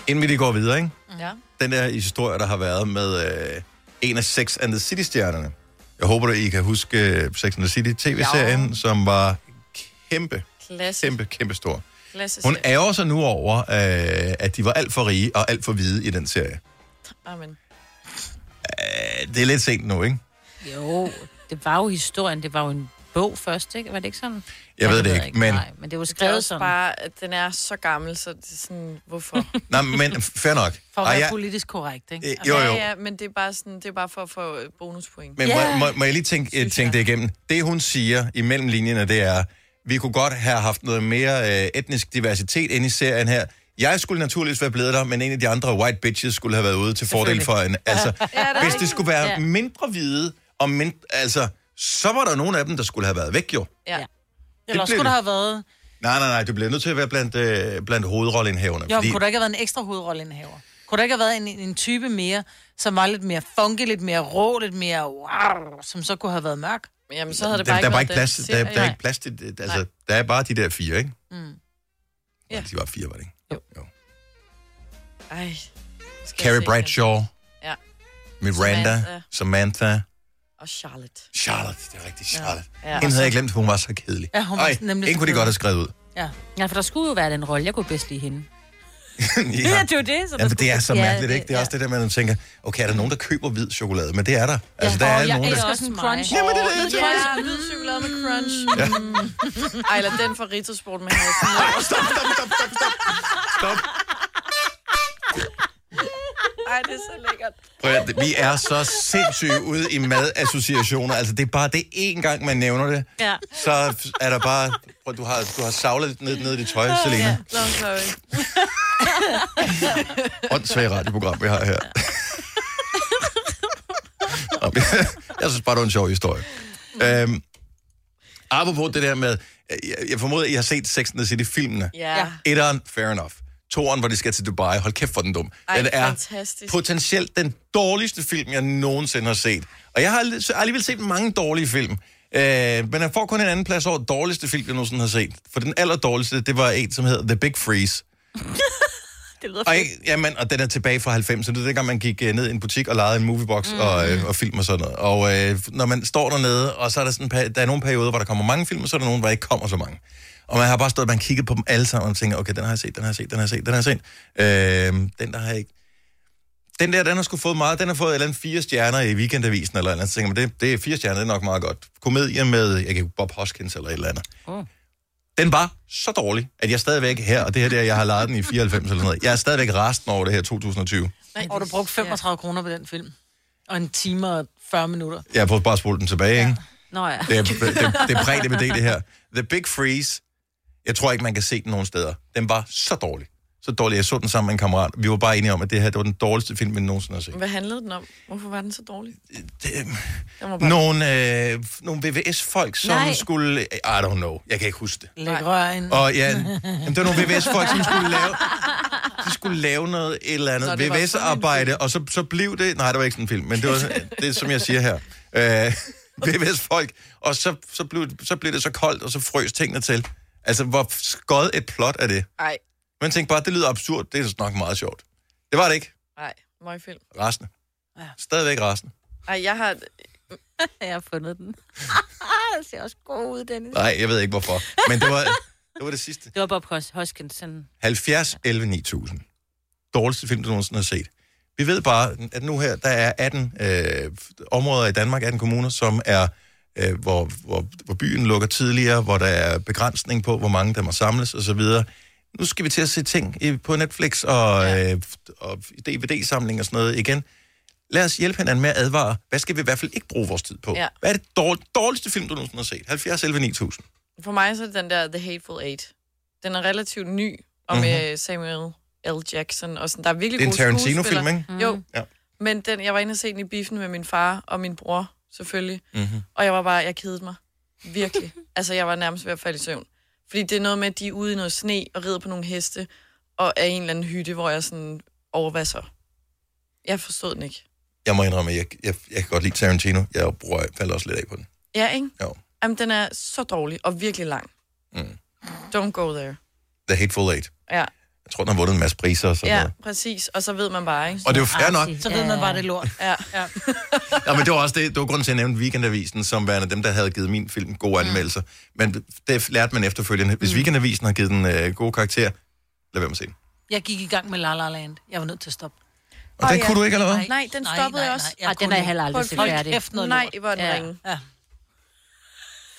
Inden vi lige går videre, ikke? Ja. Den der historie, der har været med øh, en af Sex and the City-stjernerne. Jeg håber, at I kan huske øh, Sex and the City tv-serien, Ja. som var kæmpe, Klasse. kæmpe, kæmpe stor. Klasse Hun ærger sig nu over, øh, at de var alt for rige og alt for hvide i den serie. Amen. Øh, det er lidt sent nu, ikke? Jo, det var jo historien. Det var jo en bog først, ikke? Var det ikke sådan? Jeg ved det jeg ikke, men- Nej, men det var Det er skrevet også sådan. bare, at den er så gammel, så det er sådan, hvorfor? Nej, men fair nok. For at være jeg- politisk korrekt, ikke? Øh, jo, jo. Ja, ja, men det er bare, sådan, det er bare for at få øh, bonuspoint. Men yeah. må, må, må jeg lige tænke, øh, tænke det igennem? Det, hun siger imellem linjerne, det er, vi kunne godt have haft noget mere øh, etnisk diversitet ind i serien her. Jeg skulle naturligvis være blevet der, men en af de andre white bitches skulle have været ude til fordel for en... Altså, Ja, det er hvis det skulle være Ja. mindre hvide, og mindre, altså, så var der nogle af dem, der skulle have været væk, jo. Ja. Eller skulle det. der have været... Nej, nej, nej, du bliver nødt til at være blandt, øh, blandt hovedrolleindhaverne. Jo, fordi... kunne der ikke have været en ekstra hovedrolleindhaver? Kunne der ikke have været en, en type mere, som var lidt mere funky, lidt mere rå, lidt mere wow, som så kunne have været mørk? Jamen, så havde det der, bare der er ikke bare været ikke plads, den der, der er ikke plads til, det. altså, der er bare de der fire, ikke? Mm. Ja. De var fire, var det ikke? Ej. skal jeg Carrie Bradshaw, Ja. Miranda, Samantha. Samantha, Og Charlotte. Charlotte, det er rigtigt, Charlotte. Ja. Ja. Hende havde jeg glemt, hun var så kedelig. Ja, hun var Ej, nemlig en kunne de godt have skrevet ud. Ja. ja, for der skulle jo være den rolle. Jeg kunne bedst lide hende. ja. Ja, det er jo det. Så Ja, men det skulle- er så Ja, mærkeligt, ikke? Det er også det der, man tænker, okay, er der nogen, der køber hvid chokolade? Men det er der. Altså, der er jeg nogen, elsker der... sådan en crunch. Jamen, det er det, Hvid jeg chokolade, hvid chokolade med crunch. Ja. Mm. Ej, eller den fra Rittersport med hasen. Stop, stop, stop, stop, stop. Stop. Ej, det er så lækkert. Prøv at, vi er så sindssyge ude i madassociationer. Altså, det er bare det én gang, man nævner det. Ja. Så er der bare... Prøv, du har, du har savlet ned, ned i dit tøj, Selena. Ja, no, sorry. Åndssvagt radioprogram, vi har her. Jeg synes bare, det var en sjov historie. Øhm, Apropos det der med, jeg, jeg formoder, I har set Sex and the City-filmene. Ja. Etteren, fair enough. Toeren, hvor de skal til Dubai. Hold kæft for den dum. Ej, den er fantastisk. potentielt den dårligste film, jeg nogensinde har set. Og jeg har alli- alligevel set mange dårlige film. Øh, men jeg får kun en anden plads over dårligste film, jeg nogensinde har set. For den allerdårligste, det var en, som hedder The Big Freeze. Det lyder Og, ikke, jamen, og den er tilbage fra 90'erne. Det er dengang, man gik øh, ned i en butik og lejede en moviebox mm. og, øh, og film og sådan noget. Og øh, når man står dernede, og så er der sådan, der er nogle perioder, hvor der kommer mange film, og så er der nogle, hvor der ikke kommer så mange. Og man har bare stået, man kigget på dem alle sammen og tænker, okay, den har jeg set, den har jeg set, den har jeg set, den har jeg set. Øh, den der har jeg ikke. Den der, den har sgu fået meget, den har fået et eller andet fire stjerner i weekendavisen eller et eller andet. Så tænker man, det, det er fire stjerner, det er nok meget godt. Komedie med, jeg kan Bob Hoskins eller et eller andet. Oh. Den var så dårlig, at jeg stadigvæk her, og det her der, jeg har lejet den i 94 eller noget, jeg er stadigvæk resten over det her 2020. Nej, og du brugte 35 ja. kroner på den film. Og en time og 40 minutter. Jeg har fået bare spole den tilbage, ja. ikke? Nå ja. Det er, det, det er præ-DVD, det her. The Big Freeze. Jeg tror ikke, man kan se den nogen steder. Den var så dårlig. Så dårlig. Jeg så den sammen med en kammerat. Vi var bare enige om, at det her det var den dårligste film, vi nogensinde har set. Hvad handlede den om? Hvorfor var den så dårlig? Det, Den var bare... nogle, øh, nogle VVS-folk, som Nej. skulle... I don't know. Jeg kan ikke huske det. Læg røren. Og ja, jamen, det var nogle VVS-folk, som skulle lave, de skulle lave noget et eller andet det VVS-arbejde, og så, så blev det... Nej, det var ikke sådan en film, men det var det, er, som jeg siger her. Øh, VVS-folk, og så, så, blev, så blev det så koldt, og så frøs tingene til. Altså, hvor skød et plot er det? Ej, Man tænkte bare, det lyder absurd, det er nok meget sjovt. Det var det ikke. nej, møgfilm. Resten. Stadigvæk resten. Ej, jeg har... jeg har fundet den. den ser også god ud, Dennis. Nej, jeg ved ikke hvorfor. Men det var det, var det sidste. Det var Bob Hos- Hoskins. Sådan. 70, 11, 9000. Dårligste film, du nogensinde har set. Vi ved bare, at nu her, der er 18 øh, områder i Danmark, 18 kommuner, som er, øh, hvor, hvor, hvor byen lukker tidligere, hvor der er begrænsning på, hvor mange der må samles osv. Nu skal vi til at se ting på Netflix og, ja. øh, og DVD-samling og sådan noget igen. Lad os hjælpe hinanden med at advare. Hvad skal vi i hvert fald ikke bruge vores tid på? Ja. Hvad er det dårl- dårligste film, du nogensinde har set? 70, 11, 9000. For mig så er det den der The Hateful Eight. Den er relativt ny, og med Samuel L. Jackson. Og sådan, der er virkelig Mhm. Det er en Tarantino-film, ikke? Jo. Ja. Men den, jeg var inde og se den i biffen med min far og min bror, selvfølgelig. Mm-hmm. Og jeg var bare, jeg kedede mig. Virkelig. altså, jeg var nærmest ved at falde i søvn. Fordi det er noget med, at de er ude i noget sne og rider på nogle heste, og er i en eller anden hytte, hvor jeg sådan overvasser. Jeg forstod den ikke. Jeg må indrømme, at jeg, jeg, jeg kan godt lide Tarantino. Jeg bruger, falder også lidt af på den. Ja, ikke? Jo. Jamen, den er så dårlig og virkelig lang. Mm. Don't go there. The Hateful Eight. Ja, Jeg tror, den har vundet en masse priser og sådan ja noget. præcis. Og så ved man bare, ikke? Og det er jo fair nok. Så ved man bare, det er lort. Ja. ja. Ja, men det var også det, det var grunden til, at jeg nævnte Weekendavisen, som værende dem, der havde givet min film gode anmeldelser. Men det lærte man efterfølgende. Hvis Weekendavisen har givet den øh, gode karakter, lad være med at se den. Jeg gik i gang med La La Land. Jeg var nødt til at stoppe. Og den kunne du ikke, eller hvad? Nej, nej den stoppede jeg også. Ej, den er jeg heller aldrig set færdig. Kæft noget Nej, hvor den Ja. ringe. Ja.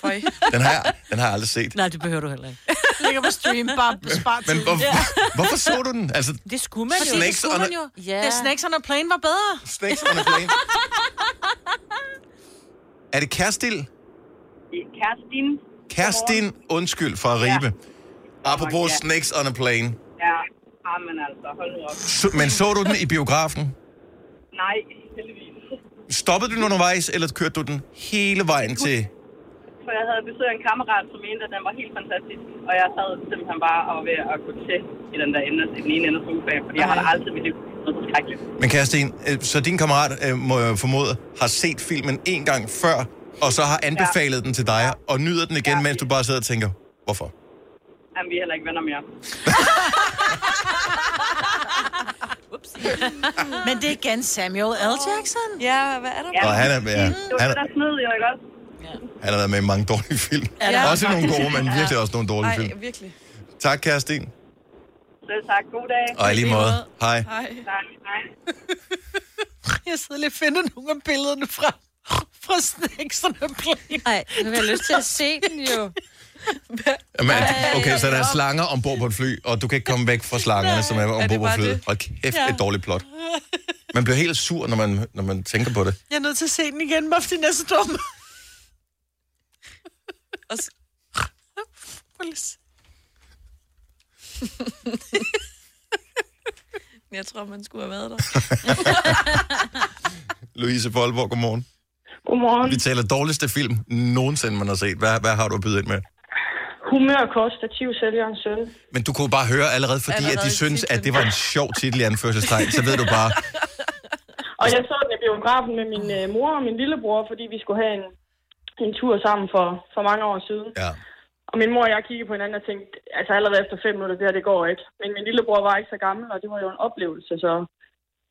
Føj. Den har, jeg, den har jeg aldrig set. Nej, det behøver du heller ikke. Ligger på stream, bare spar Men hvor, hvorfor så du den? Altså, Det skulle man jo. Det skulle on man a- jo. Ja. Det er Snakes on a Plane var bedre. Snakes on a Plane. er det Kerstil? Kerstin. Kerstin, undskyld fra Ribe. Apropos Ja. Snakes on a Plane. Ja, men altså, hold nu op. Så, men så du den i biografen? Nej, heldigvis. Stoppede du den undervejs, eller kørte du den hele vejen til... For jeg havde besøg af en kammerat, som mente, at den var helt fantastisk. Og jeg sad simpelthen bare og var ved at gå til i den der ende, i den ene ende af sofaen, fordi jeg har da aldrig i mit liv noget så skrækkeligt. Men Kerstin, øh, så din kammerat, øh, må jeg formode, har set filmen en gang før, og så har anbefalet ja. den til dig, og nyder den igen, ja. mens du bare sidder og tænker, hvorfor? Jamen, vi er heller ikke venner mere. Men det er igen Samuel L. Jackson. Ja, hvad er der? Ja. Og han er, ja, Det var han, det, der snød, jo ikke også? Han har været med i mange dårlige film. Ja. Også nogle gode, men virkelig også nogle dårlige Ej, film. virkelig. Tak, Kerstin. Selv tak. God dag. Og i lige måde. Hej. Hej. Tak. Hej. Jeg sidder lige og finder nogle af billederne fra, fra Snakes on a Plane. Nej, nu har jeg lyst til at se den jo. Jamen, okay, så der er slanger ombord på et fly, og du kan ikke komme væk fra slangerne, som er ombord på flyet. det? Hold kæft, Ja. et dårligt plot. Man bliver helt sur, når man, når man tænker på det. Jeg er nødt til at se den igen, bare fordi den er så dum. Og s- Prøv lige at se. Jeg tror, man skulle have været der. Louise Boldborg, godmorgen. Godmorgen. Vi taler dårligste film nogensinde, man har set. Hvad, hvad har du at byde ind med? Humørkost, stativsælgerens søn. Men du kunne bare høre allerede, fordi at de Allerede synes, at det var en sjov titel i anførselstegn, så ved du bare, Og jeg så den i biografen med min øh, mor og min lillebror, fordi vi skulle have en, en tur sammen for, for mange år siden. Ja. Og min mor og jeg kiggede på hinanden og tænkte, altså allerede efter fem minutter, det her, det går ikke. Men min lillebror var ikke så gammel, og det var jo en oplevelse, så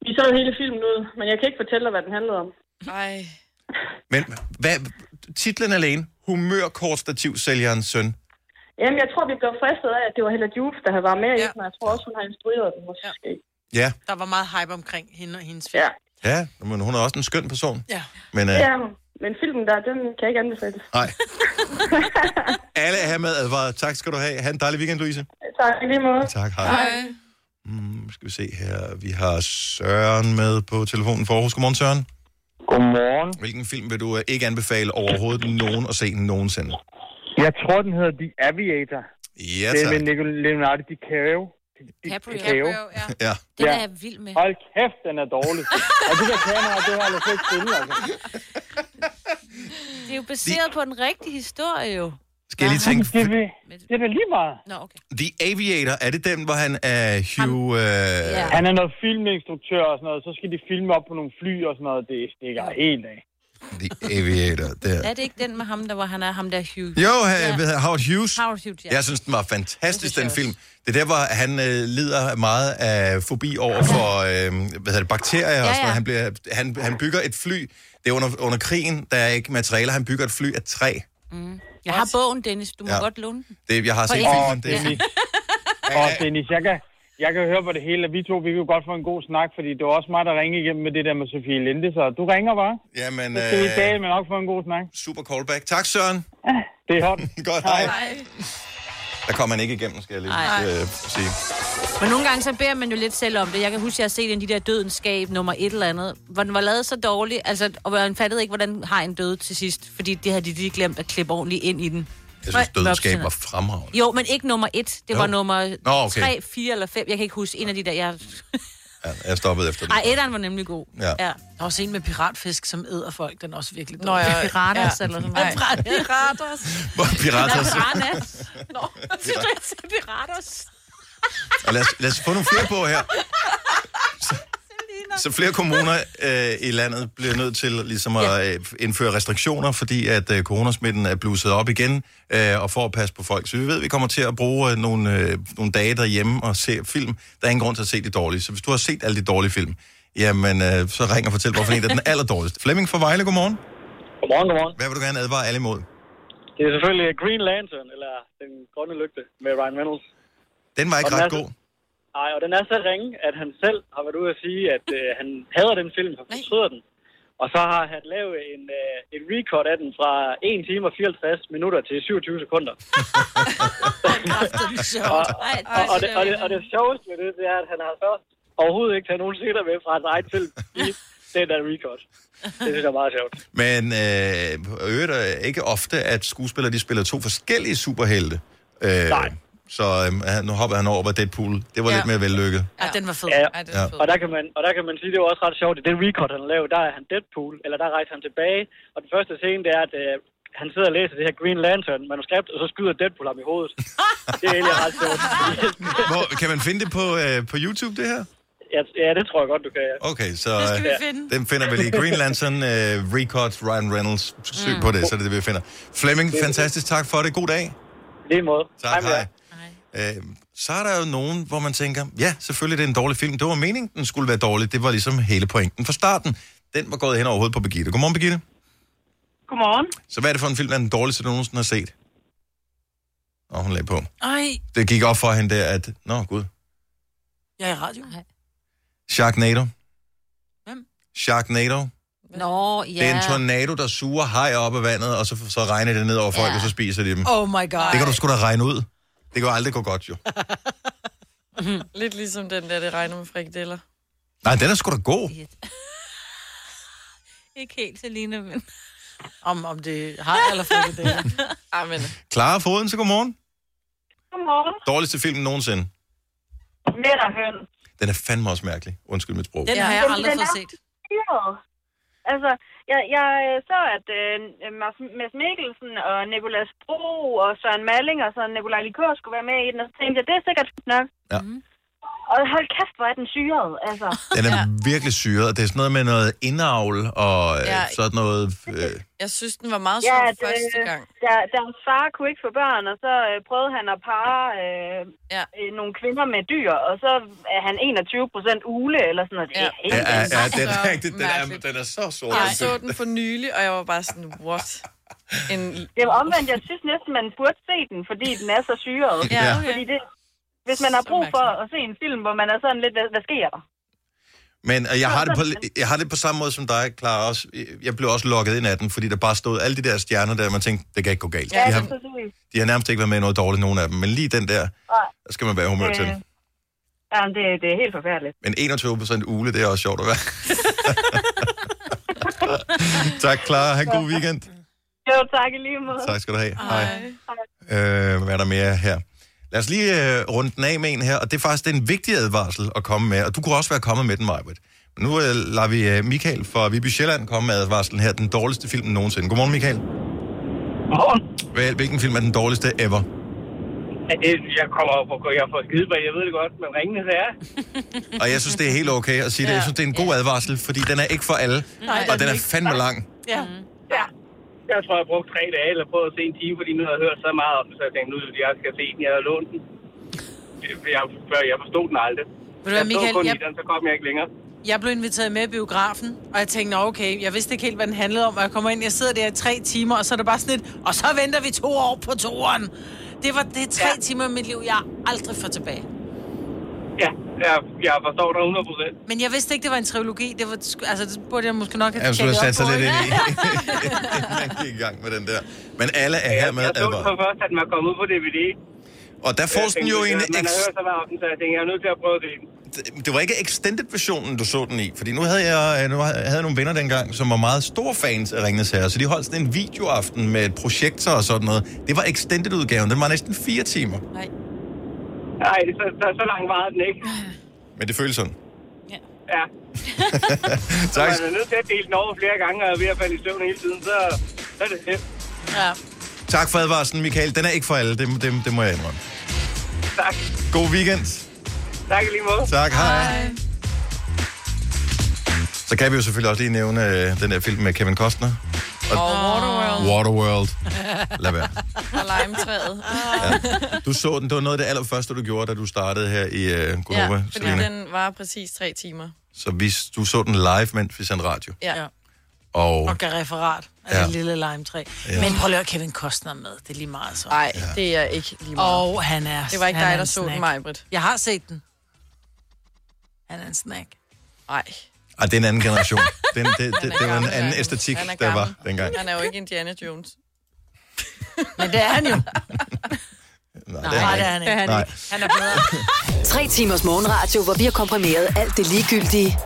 vi så jo hele filmen ud. Men jeg kan ikke fortælle dig, hvad den handlede om. Ej. Men hvad, titlen alene, humørkortstativsælgerens søn. Jamen, jeg tror, vi blev fristet af, at det var Hella Juf, der havde været med ja. i den, og jeg tror også, hun har instrueret den måske. Ja, Der var meget hype omkring hende og hendes film. Ja. ja, men hun er også en skøn person. Ja. Men øh, Ja, men filmen der, den kan jeg ikke anbefales. nej. Alle er her med advaret. Tak skal du have. Ha' en dejlig weekend, Louise. Tak, i lige måde. Tak, hej. Mm, skal vi se her. Vi har Søren med på telefonen for Aarhus. Godmorgen, Søren. Godmorgen. Hvilken film vil du øh, ikke anbefale overhovedet nogen at se nogensinde? Jeg tror, den hedder The Aviator. Ja, det er tak. med Leonardo DiCaprio. DiCaprio. ja. ja. Den er jeg vild med. Hold kæft, den er dårlig. og det der kamera, det har jeg altså ikke spillet, altså. Det er jo baseret på en rigtig historie, jo. Skal jeg lige tænke... Det, er- det er da lige meget. Nå, okay. The Aviator, er det den, hvor han er Hugh... Øh... Ja. Han er noget filminstruktør og sådan noget, så skal de filme op på nogle fly og sådan noget. Det stikker helt af. The Aviator, der. Er det ikke den med ham, der var han er ham der Hugh? Jo, han, ja. Howard Hughes. Howard Hughes, ja. Jeg synes, den var fantastisk, den film. Det er der, hvor han øh, lider meget af fobi over for øh, hvad hedder det, bakterier. Ja, Ja. Og sådan. noget. Han, bliver, han, han bygger et fly. Det er under, under krigen, der er ikke materialer. Han bygger et fly af træ. Mm. Jeg har bogen, Dennis. Du må Ja. godt låne den. Det, jeg har set filmen. Det er fint. Og Dennis, jeg kan, jeg kan høre på det hele, at vi to, vi kan jo godt få en god snak, fordi det var også mig, der ringede igennem med det der med Sofie Linde, så du ringer bare. Jamen, Så skal vi i øh, dag, men nok få en god snak. Super callback. Tak, Søren. Det er hot. Godt, hej. Der kommer man ikke igennem, skal jeg lige Nej. øh, sige. Men nogle gange så beder man jo lidt selv om det. Jeg kan huske, at jeg har set en af de der dødens skab, nummer et eller andet, hvor den var lavet så dårligt, altså, og man fattede ikke, hvordan har en død til sidst, fordi det havde de lige glemt at klippe ordentligt ind i den. Jeg synes, dødenskab var fremragende. Jo, men ikke nummer et. Det Jo. var nummer Nå, okay. 3, 4 eller 5. Jeg kan ikke huske en af de der. Jeg... Ja, jeg stoppede efter det. Ej, etteren var nemlig god. Ja. ja. Der er også en med piratfisk, som æder folk. Den er også virkelig Nå, ja. Piratas Ja. eller sådan Nej. noget. Piratas. Hvor pirater... Piranhas. Nå, synes du, jeg piratas? Lad, os, lad os få nogle flere på her. Så, så flere kommuner øh, i landet bliver nødt til ligesom at øh, indføre restriktioner, fordi at øh, coronasmitten er blusset op igen, øh, og for at passe på folk. Så vi ved, at vi kommer til at bruge øh, nogle, øh, nogle dage derhjemme og se film. Der er ingen grund til at se de dårlige. Så hvis du har set alle de dårlige film, jamen øh, så ring og fortæl, hvorfor en er den allerdårligste. Flemming fra Vejle, godmorgen. Godmorgen, godmorgen. Hvad vil du gerne advare alle imod? Det er selvfølgelig Green Lantern, eller Den Grønne Lygte, med Ryan Reynolds. Den var ikke ret er god. Nej, og den er så ringe, at han selv har været ude at sige, at øh, han hader den film, han fortryder den. Og så har han lavet en, øh, en record af den fra 1 time og 54 minutter til 27 sekunder. og, og, og, det, og, det, og det sjoveste ved det, det er, at han har først overhovedet ikke taget nogen scener med fra hans egen film i den der record. Det synes jeg er meget sjovt. Men øh, øvrigt er ikke ofte, at skuespillere de spiller to forskellige superhelte. Øh, Nej. Så øh, han- nu hopper han over på Deadpool. Det var ja. lidt mere vellykket. Ja, den var fed. Ja, Ja. og der kan man, og der kan man sige, det var også ret sjovt, i den record, han lavede, der er han Deadpool, eller der rejser han tilbage, og den første scene, det er, at øh, han sidder og læser det her Green Lantern manuskript, og så skyder Deadpool ham i hovedet. det er egentlig ret sjovt. Hvor, kan man finde det på, øh, på YouTube, det her? ja, ja, det tror jeg godt, du kan. Ja. Okay, så Det skal vi øh, finde. den finder vi lige. Green Lantern, øh, Record, Ryan Reynolds. Søg Mm. på det, så er det det, vi finder. Flemming, Det det. fantastisk. Tak for det. God dag. Lige måde. Tak, hej. Øh, så er der jo nogen, hvor man tænker, ja, selvfølgelig det er en dårlig film. Det var meningen, den skulle være dårlig. Det var ligesom hele pointen fra starten. Den var gået hen over hovedet på Birgitte. Godmorgen, Birgitte. Godmorgen. Så hvad er det for en film, der er den dårligste, du nogensinde har set? Og hun lagde på. Ej, Det gik op for hende der, at... Nå, gud. jeg er i radio. Sharknado. Hvem? Sharknado. Nå, ja. Det er en tornado, der suger hajer op af vandet, og så, så regner det ned over folk, ja. og så spiser de dem. Oh my god. Det kan du sgu da regne ud. Det kan jo aldrig gå godt, jo. Lidt ligesom den der, det regner med frikadeller. Nej, den er sgu da god. Ikke helt, Selina, men... Om, om det har eller frikadeller. Amen. Clara Foden, så godmorgen. Godmorgen. Dårligste film nogensinde. Midterhøn. Den er fandme også mærkelig. Undskyld mit sprog. Den har jeg aldrig fået set. Altså, jeg, jeg øh, så, at øh, Mads, Mikkelsen og Nicolas Bro og Søren Malling og så Nikolaj Likør skulle være med i den, og så tænkte jeg, det er sikkert fint nok. Ja. Og hold kæft, hvor er den syret, altså. Den er virkelig syret, og det er sådan noget med noget indavl og øh, Ja. sådan noget... Øh, Jeg synes, den var meget sjov det- første gang. Der, deres far kunne ikke få børn, og så øh, prøvede han at parre øh, ja. øh, nogle kvinder med dyr, og så er han 21 procent ule, eller sådan noget. Det er helt ja, ja, vildt. den er rigtigt. Den er, den er så sort. Jeg så den for nylig, og jeg var bare sådan, what? En... Det var omvendt, jeg synes næsten, man burde se den, fordi den er så syret. Ja, okay. Fordi det, hvis man har brug for at se en film, hvor man er sådan lidt, hvad, hvad sker der? Men jeg har, det på, jeg har det på samme måde som dig, Clara. Også. Jeg blev også lukket ind af den, fordi der bare stod alle de der stjerner der, og man tænkte, det kan ikke gå galt. Ja, de, har, de har nærmest ikke været med i noget dårligt, nogen af dem. Men lige den der, der skal man være humør til. Øh, Ja, det, det er helt forfærdeligt. Men 21 procent ule, det er også sjovt at være. tak, Clara. Ha' en god weekend. Jo, tak i lige måde. Tak skal du have. Hej. Øh, hvad er der mere her? Lad os lige øh, runde den af med en her, og det er faktisk en vigtig advarsel at komme med, og du kunne også være kommet med den, Majbrit. Men nu øh, lader vi øh, Michael fra Viby Sjælland komme med advarslen her, den dårligste film nogensinde. Godmorgen, Michael. Godmorgen. Hvil- Hvilken film er den dårligste ever? Jeg kommer op og jeg får skide, jeg ved det godt, men ringende det er. Og jeg synes, det er helt okay at sige det. Jeg synes, det er en god advarsel, fordi den er ikke for alle, Nej, og den den er er fandme lang. Ja. ja. Jeg tror, jeg har brugt tre dage eller prøvet at se en time, fordi nu har jeg hørt så meget om det, så jeg tænkte, nu jeg skal se den, jeg har lånt den. Jeg, før jeg forstod den aldrig. Ved du jeg Michael, kun jeg- i den, så kom jeg ikke længere. Jeg blev inviteret med i biografen, og jeg tænkte, "Nå, okay, jeg vidste ikke helt, hvad den handlede om, og jeg kommer ind, jeg sidder der i tre timer, og så er det bare sådan lidt, og så venter vi to år på toeren. Det var det tre ja. timer i mit liv, jeg aldrig får tilbage. Ja, jeg, jeg forstår dig 100 procent. Men jeg vidste ikke, det var en trilogi. Det var, altså, det burde jeg måske nok have Jeg skulle have tjekket sat op sig på, lidt ikke? ind i. Man gik i gang med den der. Men alle er her med Jeg så advarsel. for først, at den var kommet ud på DVD. Og der får Jeg den jo en... Man har hørt så meget om den, så jeg tænkte, jeg er nødt til at prøve det. det var ikke extended-versionen, du så den i. Fordi nu havde jeg, nu havde jeg nogle venner dengang, som var meget store fans af Ringnes Herre. Så de holdt sådan en videoaften med et projektor og sådan noget. Det var extended-udgaven. Den var næsten fire timer. Nej, så, så, så langt var den ikke. Men det føles sådan. Ja. Så Tak. man er nødt til at dele den over flere gange, og ved at falde i søvn hele tiden, så, så er det det. Ja. Tak for advarslen, Michael. Den er ikke for alle. Det, det, det må jeg indrømme. Tak. God weekend. Tak lige måde. Tak, hej. hej. Så kan vi jo selvfølgelig også lige nævne øh, den der film med Kevin Costner. Og Waterworld. Waterworld. Lad være. Og limetræet. Du så den. Det var noget af det allerførste, du gjorde, da du startede her i øh, Gonova, Ja, ja, fordi den var præcis tre timer. Så vi, du så den live, mens vi sendte radio. Ja. Og Og gav referat af Ja. ja. det lille limetræ. Ja. Ja. Men prøv lige at Kevin Costner med. Det er lige meget så. Nej, ja. det er ikke lige meget. Og han er Det var ikke dig, er der så den, snack. Majbrit. Jeg har set den. Han er en snack. Nej. Ah, det er en anden generation. Den, det, det, Han er det, det var en anden æstetik, Han er der var dengang. Han er jo ikke Indiana Jones. Men det er han jo. Nej, Nej, det er han ikke. Nej. Han er bedre. Tre timers morgenradio, hvor vi har komprimeret alt det ligegyldige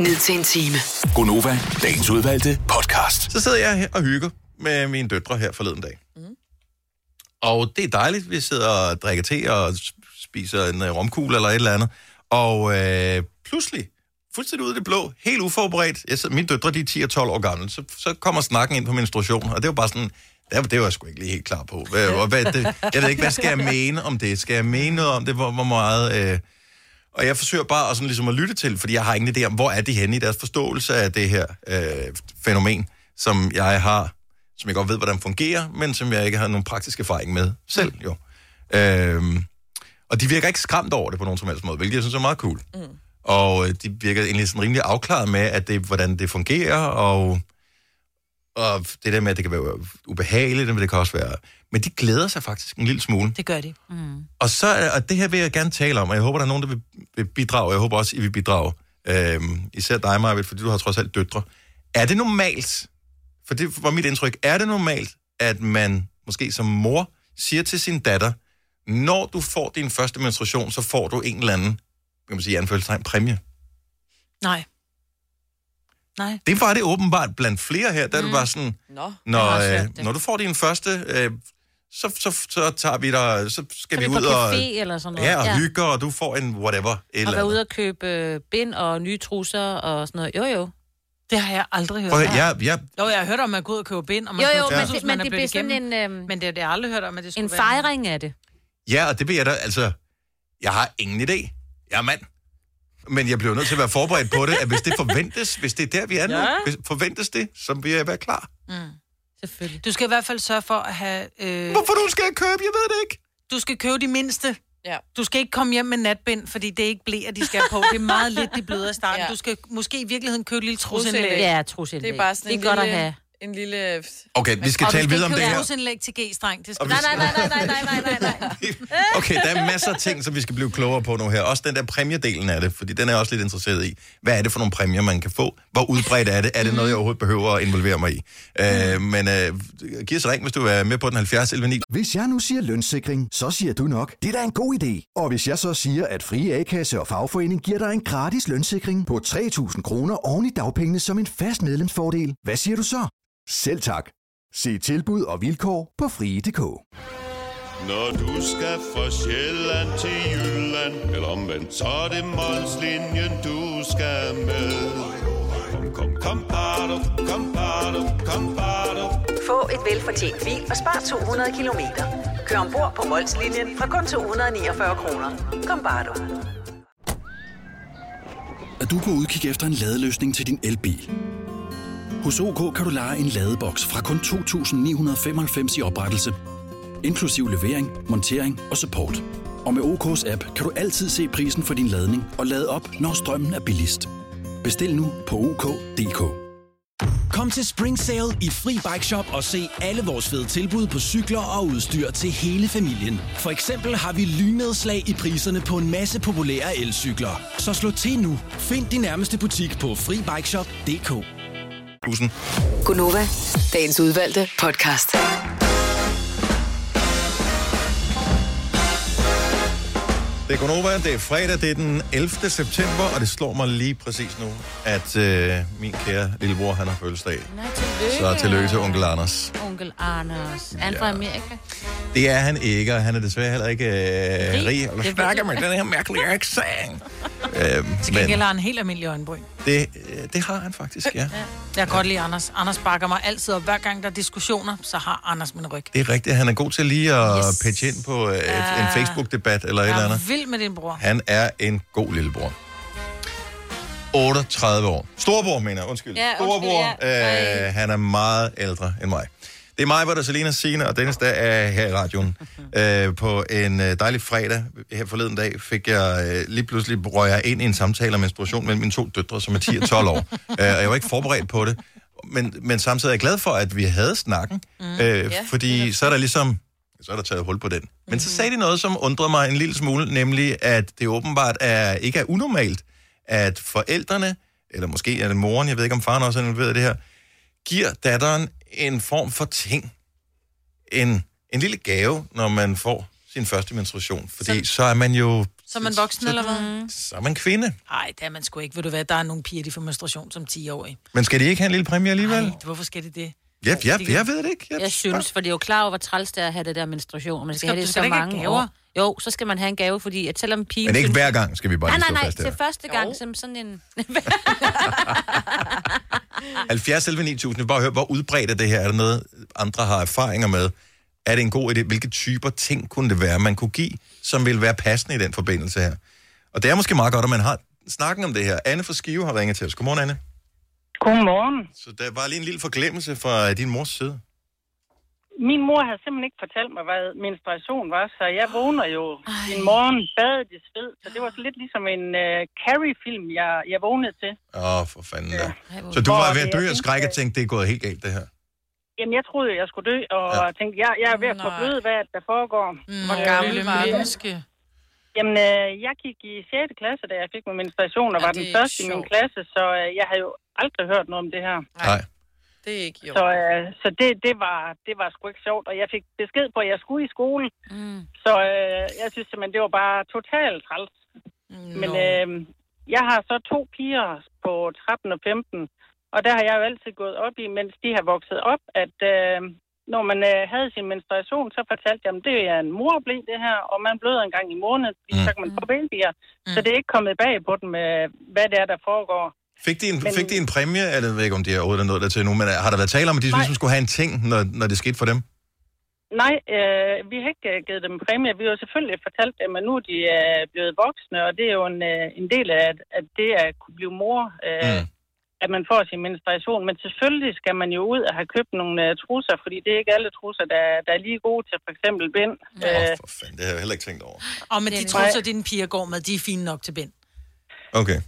ned til en time. Gonova, dagens udvalgte podcast. Så sidder jeg her og hygger med mine døtre her forleden dag. Mm. Og det er dejligt, vi sidder og drikker te og spiser en øh, romkugle eller et eller andet. Og øh, pludselig, fuldstændig ud af det blå, helt uforberedt, jeg sidder, mine døtre de er 10 og 12 år gamle, så, så kommer snakken ind på menstruation, og det var bare sådan, det var, det var jeg sgu ikke lige helt klar på. Hvad, hvad, det, jeg ved ikke, hvad skal jeg mene om det? Skal jeg mene noget om det? Hvor, hvor meget... Øh, og jeg forsøger bare at, sådan ligesom at lytte til, fordi jeg har ingen idé om, hvor er de henne i deres forståelse af det her øh, fænomen, som jeg har, som jeg godt ved, hvordan fungerer, men som jeg ikke har nogen praktisk erfaring med selv, jo. Øhm, og de virker ikke skræmt over det på nogen som helst måde, hvilket jeg synes er meget cool. Mm. Og øh, de virker egentlig sådan rimelig afklaret med, at det, hvordan det fungerer, og, og det der med, at det kan være ubehageligt, men det kan også være... Men de glæder sig faktisk en lille smule. Det gør de. Mm. Og så er- og det her vil jeg gerne tale om, og jeg håber, der er nogen, der vil, vil bidrage, og jeg håber også, I vil bidrage. Øhm, især dig, Marvitt, fordi du har trods alt døtre. Er det normalt, for det var mit indtryk, er det normalt, at man måske som mor siger til sin datter, når du får din første menstruation, så får du en eller anden, kan man sige, anførselstegn, præmie. Nej. Nej. Det var det åbenbart blandt flere her, der mm. det var sådan, Nå, når, også øh, det. når du får din første, øh, så, så, så tager vi dig, så skal Så vi vi ud og... café eller sådan noget. Ja, og Ja. hygge, og du får en whatever. Et Og eller være ude og købe øh, bind og nye trusser og sådan noget. Jo, jo. Det har jeg aldrig hørt. Prøv, jeg, jeg, Jo, jeg har hørt om, at man går ud og køber bind, og man Jo, kan jo, købe men hus, det- men er det sådan en, øhm, Men det, det har jeg aldrig hørt om, at det skulle En være... fejring af det. ja, og det vil jeg da, altså, jeg har ingen idé. Jeg er mand. Men jeg bliver nødt til at være forberedt på det, at hvis det forventes, hvis det er der, vi er nu, Ja. hvis, forventes det, så vil jeg være klar. Mm. Selvfølgelig. Du skal i hvert fald sørge for at have... Øh... Hvorfor du skal købe? Jeg ved det ikke. Du skal købe de mindste. Ja. Du skal ikke komme hjem med natbind, fordi det er ikke blæer, de skal på. Det er meget lidt, de bløder i starten. Ja. Du skal måske i virkeligheden købe et lille Trusindlæg. Ja, trusindlæg. Det er bare sådan Det en er godt at lille, have. En lille... Okay, vi skal og tale du videre om det her. trusindlæg til G-streng. Det skal Og du Nej, nej, nej, nej, nej, nej, nej, nej. Okay, der er masser af ting, som vi skal blive klogere på nu her. Også den der præmiedelen af det, fordi den er jeg også lidt interesseret i. Hvad er det for nogle præmier, man kan få? Hvor udbredt er det? Er det noget, jeg overhovedet behøver at involvere mig i? Øh, men øh, giv os ring, hvis du er med på den 70 11 9. Hvis jeg nu siger lønssikring, så siger du nok, det er da en god idé. Og hvis jeg så siger, at Frie A-kasse og fagforening giver dig en gratis lønssikring på 3.000 kroner oven i dagpengene som en fast medlemsfordel, hvad siger du så? Selv tak. Se tilbud og vilkår på frie.dk. Når du skal fra Sjælland til Jylland Eller omvendt, så er det Molslinjen, du skal med Kom, kom, kom, bado, kom, bado, kom, bado. Få et velfortjent bil og spar 200 kilometer. Kør ombord på Molslinjen fra kun 249 kroner. Kom bare du. Er du på udkig efter en ladeløsning til din elbil? Hos OK kan du lege en ladeboks fra kun 2.995 i oprettelse, inklusiv levering, montering og support. Og med OK's app kan du altid se prisen for din ladning og lade op, når strømmen er billigst. Bestil nu på OK.dk. Kom til Spring Sale i Fri Bike Shop og se alle vores fede tilbud på cykler og udstyr til hele familien. For eksempel har vi lynedslag i priserne på en masse populære elcykler. Så slå til nu. Find din nærmeste butik på FriBikeShop.dk. Bussen. Gunova, dagens udvalgte podcast. Det er Gonova, det er fredag, det er den 11. september, og det slår mig lige præcis nu, at øh, min kære lillebror, han har fødselsdag. Nej, tillykke. Så tillykke til onkel Anders. Onkel Anders. Er han fra Amerika? Det er han ikke, og han er desværre heller ikke øh, Rig. rig. Ved snakker du. med den her mærkelige accent. øhm, Til gengæld har han en helt almindelig øjenbryn. Det, øh, det har han faktisk, ja. Jeg kan godt lide Anders. Anders bakker mig altid, og hver gang der er diskussioner, så har Anders min ryg. Det er rigtigt, han er god til lige at Yes. pitche ind på øh, et, en Ja. Facebook-debat eller et Jeg eller er andet. vild med din bror. Han er en god lillebror. 38 år. Storbror, mener jeg. Undskyld. Ja, undskyld, Storbror. ja. Øh, han er meget ældre end mig. Det er mig, hvor der Selina Signe og Dennis, der er her i radioen. øh, på en øh, dejlig fredag her forleden dag fik jeg øh, lige pludselig røg jeg ind i en samtale om menstruation mellem mine to døtre, som er 10 og 12 år. øh, og jeg var ikke forberedt på det. Men, men samtidig er jeg glad for, at vi havde snakken. Mm. Øh, Ja, fordi så er der ligesom så er der taget hul på den. Men så sagde de noget, som undrede mig en lille smule, nemlig at det åbenbart er, ikke er unormalt, at forældrene, eller måske er det moren, jeg ved ikke om faren også er involveret i det her, giver datteren en form for ting. En, en lille gave, når man får sin første menstruation. Fordi så, så er man jo Så er man voksen, eller hvad? så er man kvinde. Nej, det er man sgu ikke. Ved du hvad, der er nogle piger, de får menstruation som 10-årige. Men skal de ikke have en lille præmie alligevel? Ej, hvorfor skal de det? Ja, ja, jeg ved det ikke. Jeg, jeg synes, for det er jo klar over, hvor træls det er at have det der menstruation. Man skal, Skal- have det så mange gaver. år. Jo, så skal man have en gave, fordi at selvom pigen... Men ikke synes- hver gang, skal vi bare Nej, nej, nej, fast til første gang som sådan en... 70 11 9000, bare høre, hvor udbredt er det her? Er der noget, andre har erfaringer med? Er det en god idé? Hvilke typer ting kunne det være, man kunne give, som ville være passende i den forbindelse her? Og det er måske meget godt, at man har snakken om det her. Anne fra Skive har ringet til os. Godmorgen, Anne. Godmorgen. Så der var lige en lille forglemmelse fra din mors side. Min mor havde simpelthen ikke fortalt mig, hvad menstruation var, så jeg vågner jo Ej. en morgen badet i sved. Så det var så lidt ligesom en uh, Carrie-film, jeg, jeg vågnede til. Åh, oh, for fanden da. hvor- Så du var ved at dø af skræk og at- tænkte, det er gået helt galt, det her. Jamen, jeg troede, jeg skulle dø, og Ja. ja. tænkte, jeg, jeg er ved at blød, hvad der foregår. Hvor Øh, gammel var? Menneske. Jamen, øh, jeg gik i 6. klasse, da jeg fik min menstruation, og Ja, var det den første i min klasse, så øh, jeg havde jo aldrig hørt noget om det her. Nej. Det er ikke jo. Så, øh, så det, det, var, det var sgu ikke sjovt, og jeg fik besked på, at jeg skulle i skole. Mm. Så øh, jeg synes simpelthen, det var bare totalt træls. Men Nå. øh, jeg har så to piger på 13 og 15, og der har jeg jo altid gået op i, mens de har vokset op, at øh, når man øh, havde sin menstruation, så fortalte jeg dem, det er en morblæ det her, og man bløder en gang i måneden, fordi så kan man få babyer. Så det er ikke kommet bag på dem, øh, hvad det er, der foregår. Fik de, en, Men- fik de en præmie, eller jeg ved ikke, om de er overhovedet er nået der til nu, men har der været tale om, at de ligesom skulle have en ting, når, når det skete for dem? Nej, øh, vi har ikke øh, givet dem præmie. Vi har selvfølgelig fortalt dem, at nu er de øh, blevet voksne, og det er jo en, øh, en del af, at, at det at kunne blive mor, øh, mm. at man får sin menstruation. Men selvfølgelig skal man jo ud og have købt nogle øh, trusser, fordi det er ikke alle trusser, der, der er lige gode til for eksempel bind. Øh, Fanden, det har jeg heller ikke tænkt over. Og med de trusser, dine piger går med, de er fine nok til bind. Okay.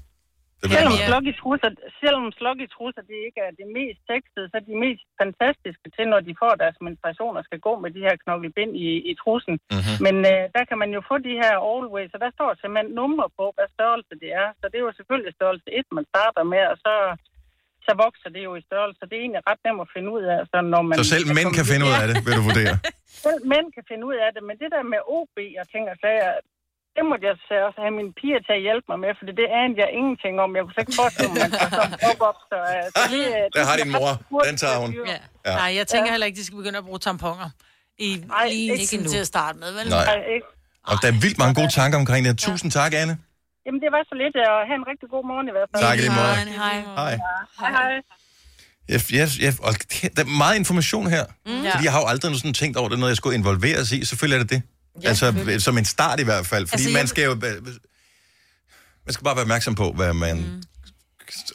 Selvom sloggy trusser, selvom sloggy trusser, det ikke er det mest sexede, så er de mest fantastiske til, når de får deres menstruation og skal gå med de her knokkelbind i, i trussen. Mhm. Men øh, der kan man jo få de her always, og der står simpelthen nummer på, hvad størrelse det er. Så det er jo selvfølgelig størrelse 1, man starter med, og så, så vokser det jo i størrelse. Det er egentlig ret nemt at finde ud af. Så, når man Så selv mænd kan finde ud af det, vil du vurdere? Selv mænd kan finde ud af det, men det der med OB og ting og sager, det måtte jeg så også have mine piger til at hjælpe mig med, for det anede jeg ingenting om. Jeg kunne slet ikke forestille mig, at man kan sådan op op. Så, øh, så det, øh, Der har din mor. Den tager hun. Ja. Ja. Nej, jeg tænker heller ikke, de skal begynde at bruge tamponer. I, Nej, lige ikke ikke til at starte med, vel? Nej. ikke. Og der er vildt mange gode tanker omkring det. Tusind tak, Anne. Jamen, det var så lidt, og have en rigtig god morgen i hvert fald. Tak i lige måde. Hej. Hej. Hej, hej. Jeg, jeg, jeg, og det- der er meget information her. Mm. Mm. Fordi jeg har jo aldrig sådan tænkt over det, når jeg skulle involveres i. Selvfølgelig er det det. Ja, altså, selvfølgelig. som en start i hvert fald. Fordi Altså, man skal jo... Man skal bare være opmærksom på, hvad man... Mm.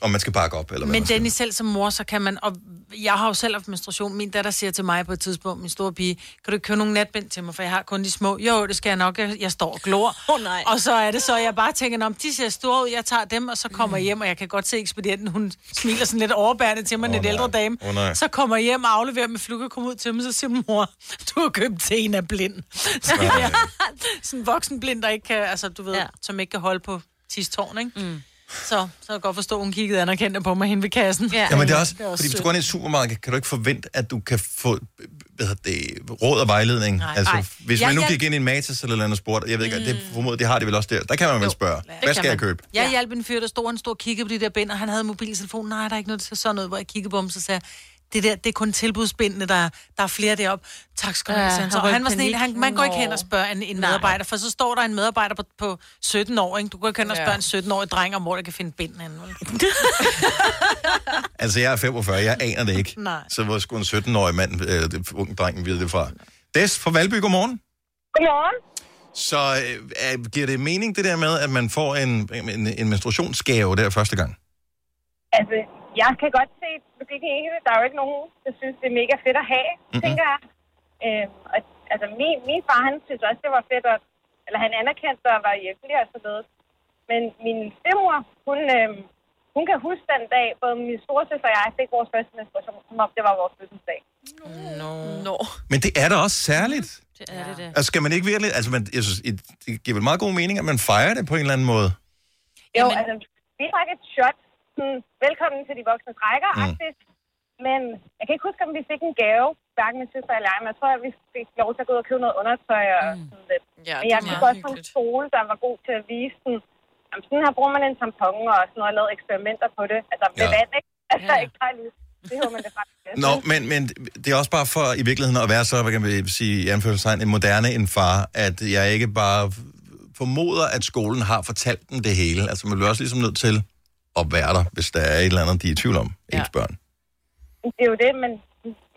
Om man skal bakke op, eller hvad Men. Dennis, selv som mor, så kan man... Og jeg har jo selv haft menstruation. Min datter siger til mig på et tidspunkt, min store pige, kan du købe nogle natbind til mig, for jeg har kun de små. Jo, det skal jeg nok. Jeg, står og glor. Oh, nej. Og så er det så, jeg bare tænker, om de ser store ud, jeg tager dem, og så kommer jeg hjem, og jeg kan godt se ekspedienten, hun smiler sådan lidt overbærende til mig, oh, en ældre dame. Åh, nej. Så kommer jeg hjem og afleverer med flukke, kommer ud til dem, så siger mor, du har købt til en af blind. Sådan en voksen blind, der ikke kan, altså du ved, ja. som ikke kan holde på tistårn, ikke? Mm. Så, så kan jeg godt forstå, at hun kiggede anerkendte på mig hen ved kassen. Ja, Ja, men det er også, Det er fordi hvis du går ind i et supermarked, kan du ikke forvente, at du kan få hvad hedder det, råd og vejledning. Nej. altså, Ej. hvis Jeg man nu hjælp- gik ind i en Matas eller et eller andet sport, jeg ved ikke, mm. det formodet, det har de vel også der. Der kan man vel spørge, hvad skal jeg købe? Jeg hjalp en fyr, der stod en stor kigge på de der bind, og han havde mobiltelefon. Nej, der er ikke noget til sådan noget, hvor jeg kiggede på ham, så sagde jeg, det der, det er kun tilbudsbindene, der, er- der er flere deroppe. Tak skal du have, Ja, han Og han var sådan en, han, man går ikke hen og spørger en, en medarbejder, for så står der en medarbejder på, på 17 år, ikke? Du går ikke hen og Ja. spørge en 17-årig dreng om, hvor der kan finde bind henne. vel? Altså, jeg er 45, jeg aner det ikke. Nej. Så hvor skulle en 17-årig mand, det unge drengen, vide det fra? Des fra Valby, godmorgen. Godmorgen. Så øh, øh, giver det mening, det der med, at man får en, en, en menstruationsgave der første gang? Altså, jeg kan godt se logikken i det. Der er jo ikke nogen, der synes, det er mega fedt at have, mm-hmm. tænker jeg. Øhm, og, altså, min, min far, han synes også, det var fedt, at, eller han anerkendte det og var hjælpelig og så noget. Men min stemor, hun, øhm, hun kan huske den dag, både min storesøster og jeg fik vores første menstruation, som om det var vores fødselsdag. No. no. Men det er da også særligt. Det er det, det. Altså, skal man ikke virkelig... Altså, man, jeg synes, det det giver vel meget god mening, at man fejrer det på en eller anden måde. Jo, altså, vi drak et shot. Sådan, velkommen til de voksne rækker, mm. Men jeg kan ikke huske, om vi fik en gave, hverken min søster eller jeg, men jeg tror, at vi fik lov til at gå ud og købe noget undertøj og mm. sådan lidt. Ja, men det jeg meget også sådan en skole, der var god til at vise den. Jamen, sådan her bruger man en tampon og sådan noget, og lavet eksperimenter på det. Altså, med Ja. vand, ikke? Altså, ikke bare lige. Det hører man det faktisk. Nå, men, men det er også bare for i virkeligheden at være så, hvad kan man sige, i anførselstegn, en moderne en far, at jeg ikke bare formoder, at skolen har fortalt dem det hele. Altså, man bliver også ligesom nødt til at være der, hvis der er et eller andet, de er i tvivl om, ja. ens børn. Det er jo det, men,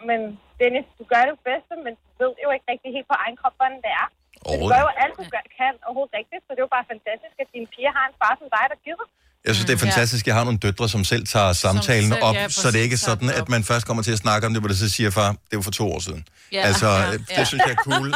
men Dennis, du gør det bedste, men du ved jo ikke rigtig helt på egen krop, hvordan det er. Så du gør jo alt, du gør, kan overhovedet rigtigt, så det er jo bare fantastisk, at dine piger har en far som dig, der giver. Jeg synes, det er fantastisk, at jeg har nogle døtre, som selv tager samtalen selv, op, ja, så det ikke er præcis, sådan, at man først kommer til at snakke om det, hvor det så siger far, det var for to år siden. Ja. Altså, Ja. det Ja. synes jeg er cool.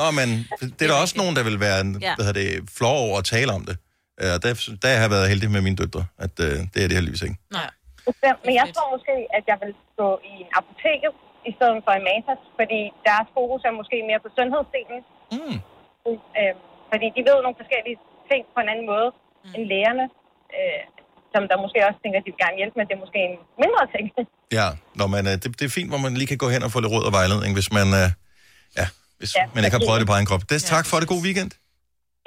Nå, men det er der også nogen, der vil være en, Ja. hvad hedder det, flår over at tale om det. Uh, der, der har jeg været heldig med mine døtre, at uh, det er det heldigvis ikke. Nej. Bestemt. Men jeg tror måske, at jeg vil gå i en apoteket i stedet for en Matas, fordi deres fokus er måske mere på sundhedsdelen. Mm. Øh, fordi de ved nogle forskellige ting på en anden måde mm. end lægerne, øh, som der måske også tænker, at de vil gerne hjælpe med. Det er måske en mindre ting. Ja, Nå, men, uh, det, det er fint, hvor man lige kan gå hen og få lidt råd og vejledning, hvis man, uh, ja, hvis Ja, man ikke har prøvet det på egen krop. Des, Ja, tak for det. God weekend.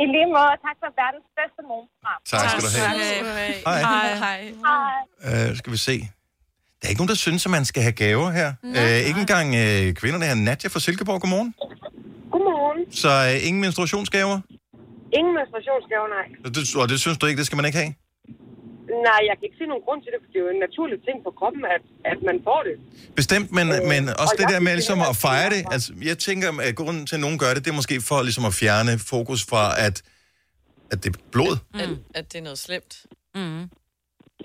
I lige måde, tak for verdens bedste morgenprogram. Tak skal du have. Hej. Hej. Hej. Uh, skal vi se. Der er ikke nogen, der synes, at man skal have gaver her. Uh, ikke engang uh, kvinderne her. Nadja fra Silkeborg, godmorgen. Godmorgen. Så uh, ingen menstruationsgaver? Ingen menstruationsgave, nej. Og det, og det synes du ikke, det skal man ikke have? Nej, jeg kan ikke se nogen grund til det, for det er jo en naturlig ting for kroppen, at, at man får det. Bestemt, men, Øh, men også og det der med ligesom at fejre det. Altså, jeg tænker, at grunden til, at nogen gør det, det er måske for ligesom at fjerne fokus fra, at, at det er blod. Mm. At, at det er noget slemt. Mm.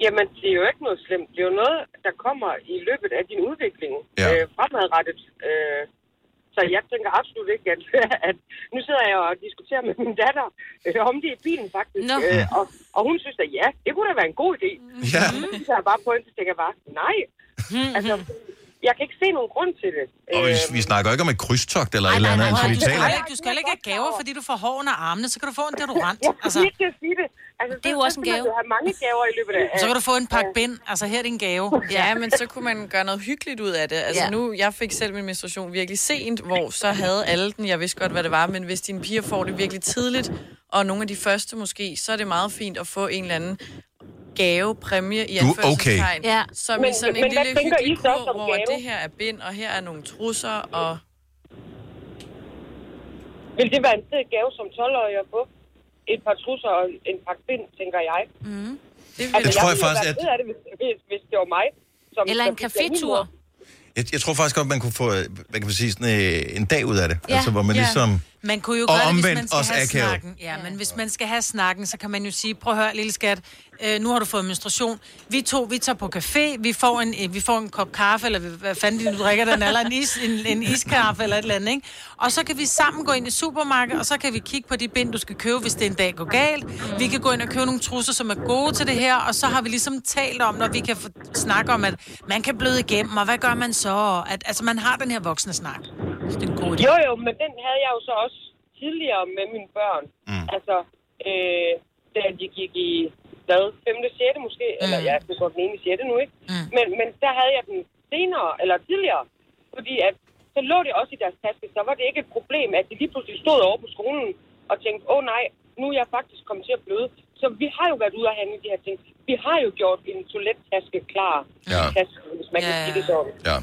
Jamen, det er jo ikke noget slemt. Det er jo noget, der kommer i løbet af din udvikling Ja. øh, fremadrettet. Øh, så jeg tænker absolut ikke, at, at nu sidder jeg og diskuterer med min datter øh, om det i bilen faktisk. Nå. Øh, og, og hun synes at ja, det kunne da være en god idé. Ja. Så jeg bare på hende, så tænker jeg bare, nej. altså, jeg kan ikke se nogen grund til det. Og vi, vi snakker ikke om et krydstogt eller et eller andet. Altså, vi du, skal ikke, du skal heller ikke have gaver, fordi du får hår under armene, så kan du få en deodorant. Jeg Altså, kan ikke sige det. Altså, Det er jo så- også en gave. jo have mange gaver i løbet af... så kan du få en pakke bind. Altså, her er din gave. Ja, men så kunne man gøre noget hyggeligt ud af det. Altså ja. nu, jeg fik selv min menstruation virkelig sent, hvor så havde alle den. Jeg vidste godt, hvad det var, men hvis dine piger får det virkelig tidligt, og nogle af de første måske, så er det meget fint at få en eller anden gave, præmie i Du er anførselstegn. Ja. Som Men- i sådan men en lille tænker I hyggelig så kur, hvor gave? det her er bind, og her er nogle trusser, og Vil det være en fed gave som 12-årig at få? Et par trusser og en pakke bind, tænker jeg. mm, det Altså, Det tror jeg ville faktisk, være at- af det, hvis, hvis, hvis det var mig. Som, Eller en mor. Jeg, jeg tror faktisk godt, man kunne få øh, hvad kan man sige, sådan, øh, en dag ud af det. Ja. Altså, hvor man Ja. ligesom... Man kunne jo Og gøre det, hvis omvendt man skal også have akavet. snakken. Ja, men hvis man skal have snakken, så kan man jo sige, prøv at høre, lille skat, øh, nu har du fået menstruation. Vi to, vi tager på café, vi får en, øh, vi får en kop kaffe, eller hvad fanden du drikker den, eller en, is, en, en iskaffe, eller et eller andet, ikke? Og så kan vi sammen gå ind i supermarkedet, og så kan vi kigge på de bind, du skal købe, hvis det en dag går galt. Vi kan gå ind og købe nogle trusser, som er gode til det her, og så har vi ligesom talt om, når vi kan få, snakke om, at man kan bløde igennem, og hvad gør man så? At, altså, man har den her voksne snak. Så det er en god idé. Jo, jo, men den havde jeg jo så også tidligere med mine børn. Mm. Altså, øh, da de gik i, hvad, 5. 6. måske, mm. eller ja, det går den ene i 6. nu, ikke? Mm. Men, men der havde jeg den senere, eller tidligere, fordi at, så lå det også i deres taske, så var det ikke et problem, at de lige pludselig stod over på skolen og tænkte, åh oh, nej, nu er jeg faktisk kommet til at bløde. Så vi har jo været ude og handle de her ting. Vi har jo gjort en toilettaske klar. Ja. Taske, hvis man kan Ja. sige det sådan. Ja.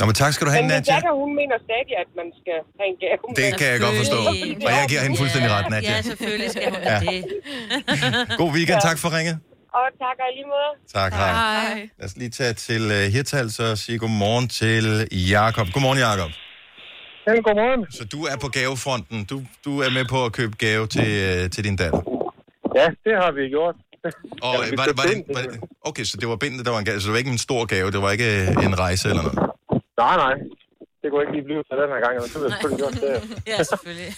Nå, men tak skal du have, Men min Nadja. datter, hun mener stadig, at man skal have en gave. Det kan jeg godt forstå. Og jeg giver hende fuldstændig ret, Nadja. Ja, selvfølgelig skal hun Ja. det. God weekend. Ja. Tak for ringet. Og tak og i lige måde. Tak, hej. hej. Lad os lige tage til uh, Hirtals og sige godmorgen til Jakob. Godmorgen, Jakob. Ja, godmorgen. Så du er på gavefronten. Du, du er med på at købe gave til, uh, til din datter. Ja, det har vi gjort. Og Ja, var, det, var, det, var det, okay, så det var bindet, der var en gave. Så det var ikke en stor gave. Det var ikke øh, en rejse eller noget. Nej, nej. Det kunne ikke lige blive til den her gang, men så ville jeg selvfølgelig gjort det. Ja, selvfølgelig.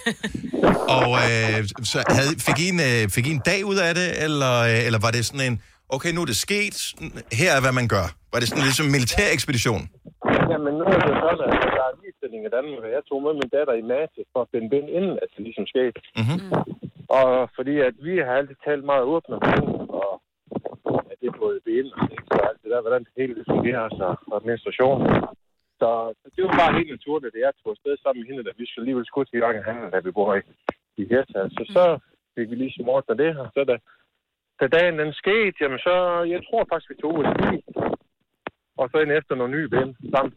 Og øh, så havde, fik, I en, øh, fik I en dag ud af det, eller, øh, eller var det sådan en, okay, nu er det sket, her er, hvad man gør? Var det sådan ligesom en militær ekspedition? Jamen, nu er det sådan, at der er en ligestilling i Danmark, og jeg tog med min datter i NATO for at finde bind inden, at det ligesom skete. Mm-hmm. Og fordi at vi har altid talt meget åbent om og at det er både bind og sex og alt det der, hvordan det hele det fungerer, så og menstruation. Så, så det var bare helt naturligt, at jeg tog afsted sammen med hende, da vi skulle alligevel skulle til i gang af handel, da vi bor i, i Hirtshals. Så så fik vi lige smort af det her. Så da, da dagen den skete, jamen så, jeg tror faktisk, vi tog et bil. Og så en efter nogle nye ben samt.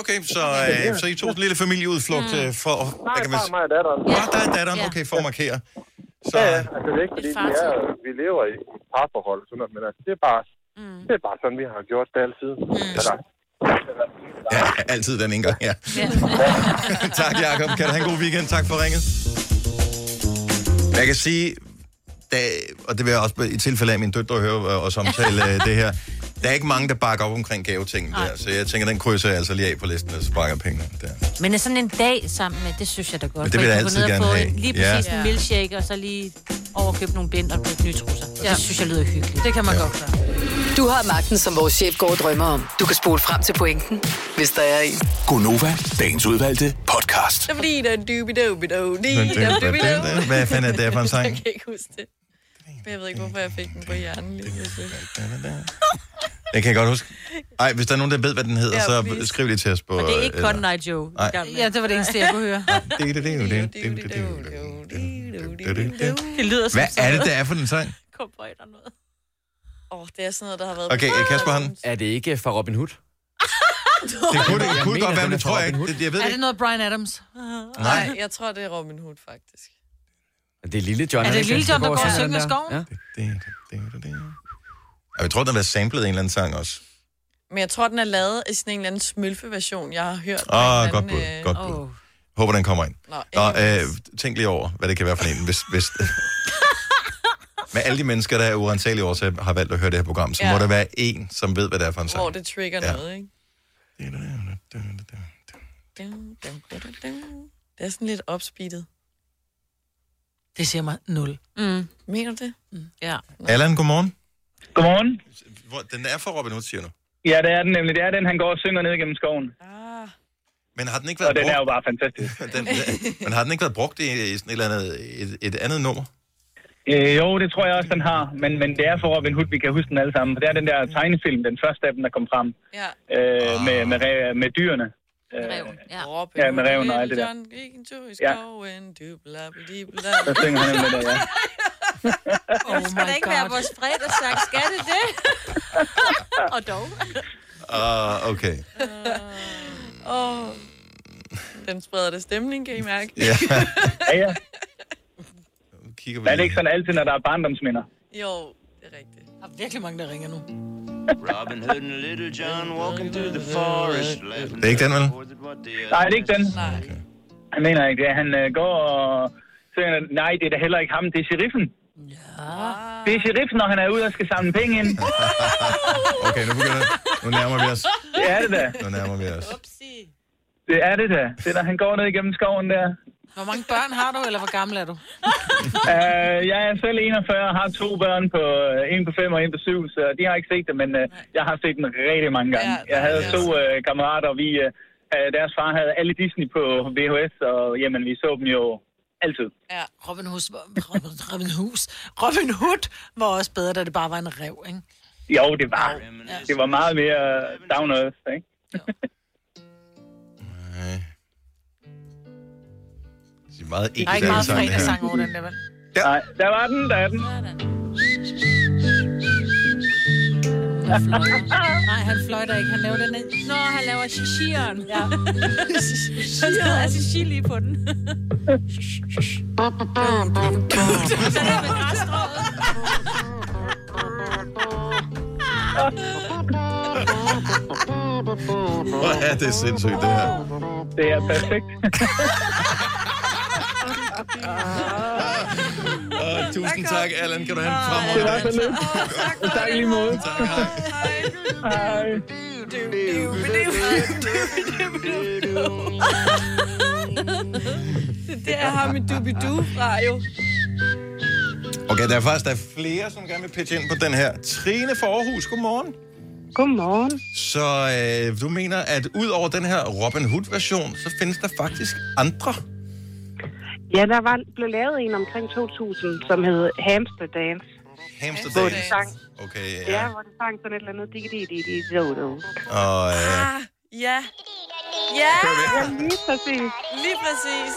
Okay, så, øh, så I tog en lille familieudflugt mm. for... Nej, kan man bare sige? mig og datteren. Ja, der er datteren, okay, for at markere. Så, Ja, ja, altså det er ikke, fordi vi, er, vi lever i et parforhold, sådan noget, men altså, det er bare, mm. det er bare sådan, vi har gjort det altid. Mm. Så, ja, altid den ene gang, ja. tak, Jacob. Kan du have en god weekend? Tak for ringet. Jeg kan sige, da, og det vil jeg også i tilfælde af min døtre høre og, og samtale øh, det her, der er ikke mange, der bakker op omkring gavetingen der, så jeg tænker, den krydser jeg altså lige af på listen, og så sparker pengene der. Men er sådan en dag sammen med, det synes jeg da godt. Men det vil jeg altid gerne få have. Lige Ja. præcis en milkshake, og så lige overkøbe nogle bind og købe nye trusser. Ja. Det synes jeg lyder hyggeligt. Det kan man ja. godt gøre. Du har magten, som vores chef går og drømmer om. Du kan spole frem til pointen, hvis der er en. Gonova, dagens udvalgte podcast. Hvad fanden er det for en sang? Jeg kan ikke huske det. Men jeg ved ikke, hvorfor jeg fik den på hjernen lige pludselig. Jeg kan godt huske. Ej, hvis der er nogen, der ved, hvad den hedder, Ja, så please. skriv det til os på... Og det er ikke øh, Cotton Eye Joe. Nej. Ja, det var det eneste, jeg kunne høre. Det lyder som Hvad er det, der er for en sang? Cowboy eller noget. Åh, oh, det er sådan noget, der har været... Okay, Kasper han. Er det ikke fra Robin Hood? Det kunne, det, kunne godt være, men er det tror jeg ikke. Det, jeg ved Er det noget Brian Adams? Nej, jeg tror, det er Robin Hood, faktisk. Det er Lille John. Er det Lille John, der går og synger skoven? Ja. Jeg tror, den har været samlet i en eller anden sang også. Men jeg tror, den er lavet i sådan en eller anden smølfe-version, jeg har hørt. Åh, fra en godt bud, øh, godt bud. Håber, den kommer ind. Nå, Nå, øh, tænk lige over, hvad det kan være for en. Hvis, hvis, med alle de mennesker, der er urensagelige årsager har valgt at høre det her program, så Ja. må der være en, som ved, hvad det er for en sang. Hvor det trigger Ja. noget, ikke? Det er sådan lidt opspeedet. Det siger mig 0. Mm. Mener du det? Mm. Ja. Allan, godmorgen. Godmorgen. Hvor, den er fra Robin Hood, siger du. Ja, det er den nemlig. Det er den, han går og synger ned gennem skoven. Men har den ikke været Og den er jo brugt? bare fantastisk. den, men har den ikke været brugt i, i sådan et eller andet, et, et andet nummer? Øh, jo, det tror jeg også, den har. Men, men det er for Robin Hood, vi kan huske den alle sammen. For det er den der tegnefilm, den første af dem, der kom frem. Ja. Øh, med, med, re- med dyrene. Øh, Ja. Ja, med reven og alt det der. John gik en tur i Ja. skoven, dublabladibla. Der synger han med det, ja. Oh det skal da ikke være vores fredagssang, skal det det? Og dog. Ah, okay. Åh, den spreder det stemning, kan I mærke? Ja. ja, ja. Kigger Men er det ikke sådan altid, når der er barndomsminder? Jo, det er rigtigt. Der er virkelig mange, der ringer nu. Robin Hood and Little John walking through the forest. Det er ikke den, vel? Nej, det er ikke den. Jeg mener ikke det. Han øh, går og synger, nej, det er da heller ikke ham, det er sheriffen. Ja. Det er sheriffen, når han er ude og skal samle penge ind. Okay, nu begynder Nu nærmer vi os. Det er det da. Nu nærmer vi os. Det er det da. Det er, når han går ned igennem skoven der. Hvor mange børn har du, eller hvor gammel er du? Uh, jeg er selv 41 og har to børn, på uh, en på 5 og en på 7, så de har ikke set det, men uh, jeg har set den rigtig mange gange. Jeg havde to uh, kammerater, og vi, uh, deres far havde alle Disney på VHS, og jamen, vi så dem jo altid. Ja, Robin Hood, Robin, Robin, Hus, Robin Hood var også bedre, da det bare var en rev, ikke? Jo, det var, det var meget mere down earth, ikke? Det er meget Der er ikke meget fredagssang over den der, vel? Ja. Nej, der var den, der er den. Han. Nej, han fløjter ikke. Han laver den ned. Nå, han laver shishiren. Ja. Han hedder altså chili på den. Så er det med græsstrået. Hvor er det sindssygt, det her. Det er perfekt. Uh, tusind tak, Allan. Kan du have en Det var fremragende så dag? lidt. Tak lige måde. Tak, hej. Hej. Det er har mit dubidu fra, jo. Okay, der er faktisk der er flere, som gerne vil pitche ind på den her. Trine for Aarhus, godmorgen. Godmorgen. Så øh, du mener, at ud over den her Robin Hood-version, så findes der faktisk andre? Ja, der var, blev lavet en omkring 2000, som hed Hamster Dance. Hamster Hvor de Dance. sang, Okay, ja. ja. hvor de sang sådan et eller andet digge digge digge do do. Og øh, Ah, ja. Ja! Ja, lige præcis. Lige præcis.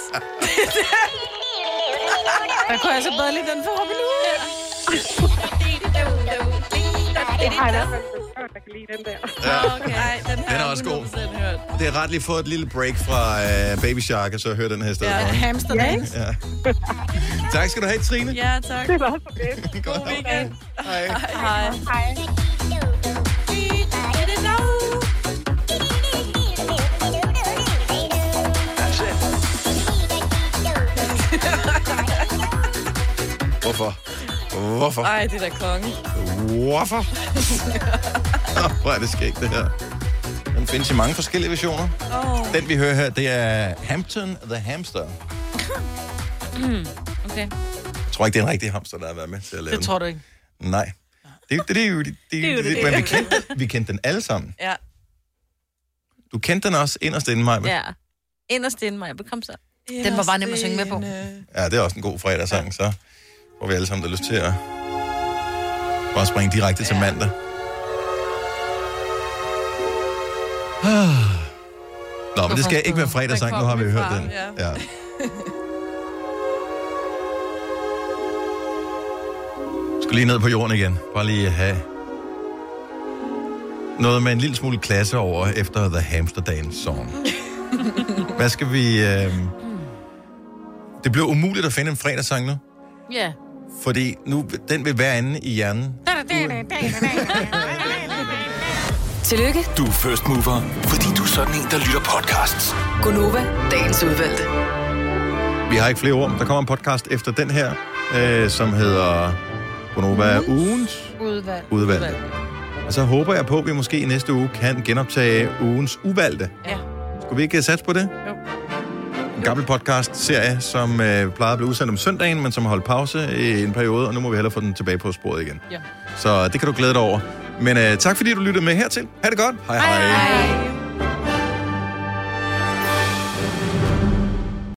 Der kunne jeg så bedre lide den for Robin Hood. Jeg har i hvert fald en børn, der kan lide den der. Ja. Okay. Ej, den, Den er også god. 100% hørt. det er ret lige få et lille break fra øh, Baby Shark, og så høre den her i stedet. Ja, for. Hamster Dance. Ja. tak skal du have, Trine. Ja, tak. Det var så fedt. God weekend. Hej. Hej. Hej. Hvorfor? Hvorfor? Ej, det er da konge. Hvorfor? Hvor er det skægt, det her. Den findes i mange forskellige versioner. Åh. Den, vi hører her, det er Hampton the Hamster. Mm, okay. Jeg tror ikke, det er en rigtig hamster, der har været med til at lave Det tror du ikke. Nej. Det, det, det, er jo, det, det, er det, det. det, men vi kendte, vi kendte den alle sammen. Ja. Du kendte den også inderst inden mig. Ja. Inderst inden mig. Kom så. Den var bare nem at synge med på. Ja, det er også en god fredagssang, så får vi alle sammen der lyst til at bare springe direkte til mandag. Nå, men det skal ikke være fredagssang, nu har vi hørt den. Ja. Skal lige ned på jorden igen. Bare lige have noget med en lille smule klasse over efter The Hamster Dance Song. Hvad skal vi... Øh... Det blev umuligt at finde en fredagssang nu. Ja. Fordi nu, den vil være inde i hjernen, Tillykke, Du er first mover, fordi du er sådan en, der lytter podcasts. Gunova, dagens udvalgte. Vi har ikke flere ord. Der kommer en podcast efter den her, øh, som hedder Gonova Ugens Udvalg. Udvalgte. Og så håber jeg på, at vi måske i næste uge kan genoptage ugens uvalgte. Ja. Skulle vi ikke sætte på det? Jo. En gammel podcast-serie, som øh, plejede at blive udsendt om søndagen, men som har holdt pause i en periode, og nu må vi hellere få den tilbage på sporet igen. Ja. Så det kan du glæde dig over. Men øh, tak fordi du lyttede med hertil. Ha' det godt. Hej hej. hej. Hej.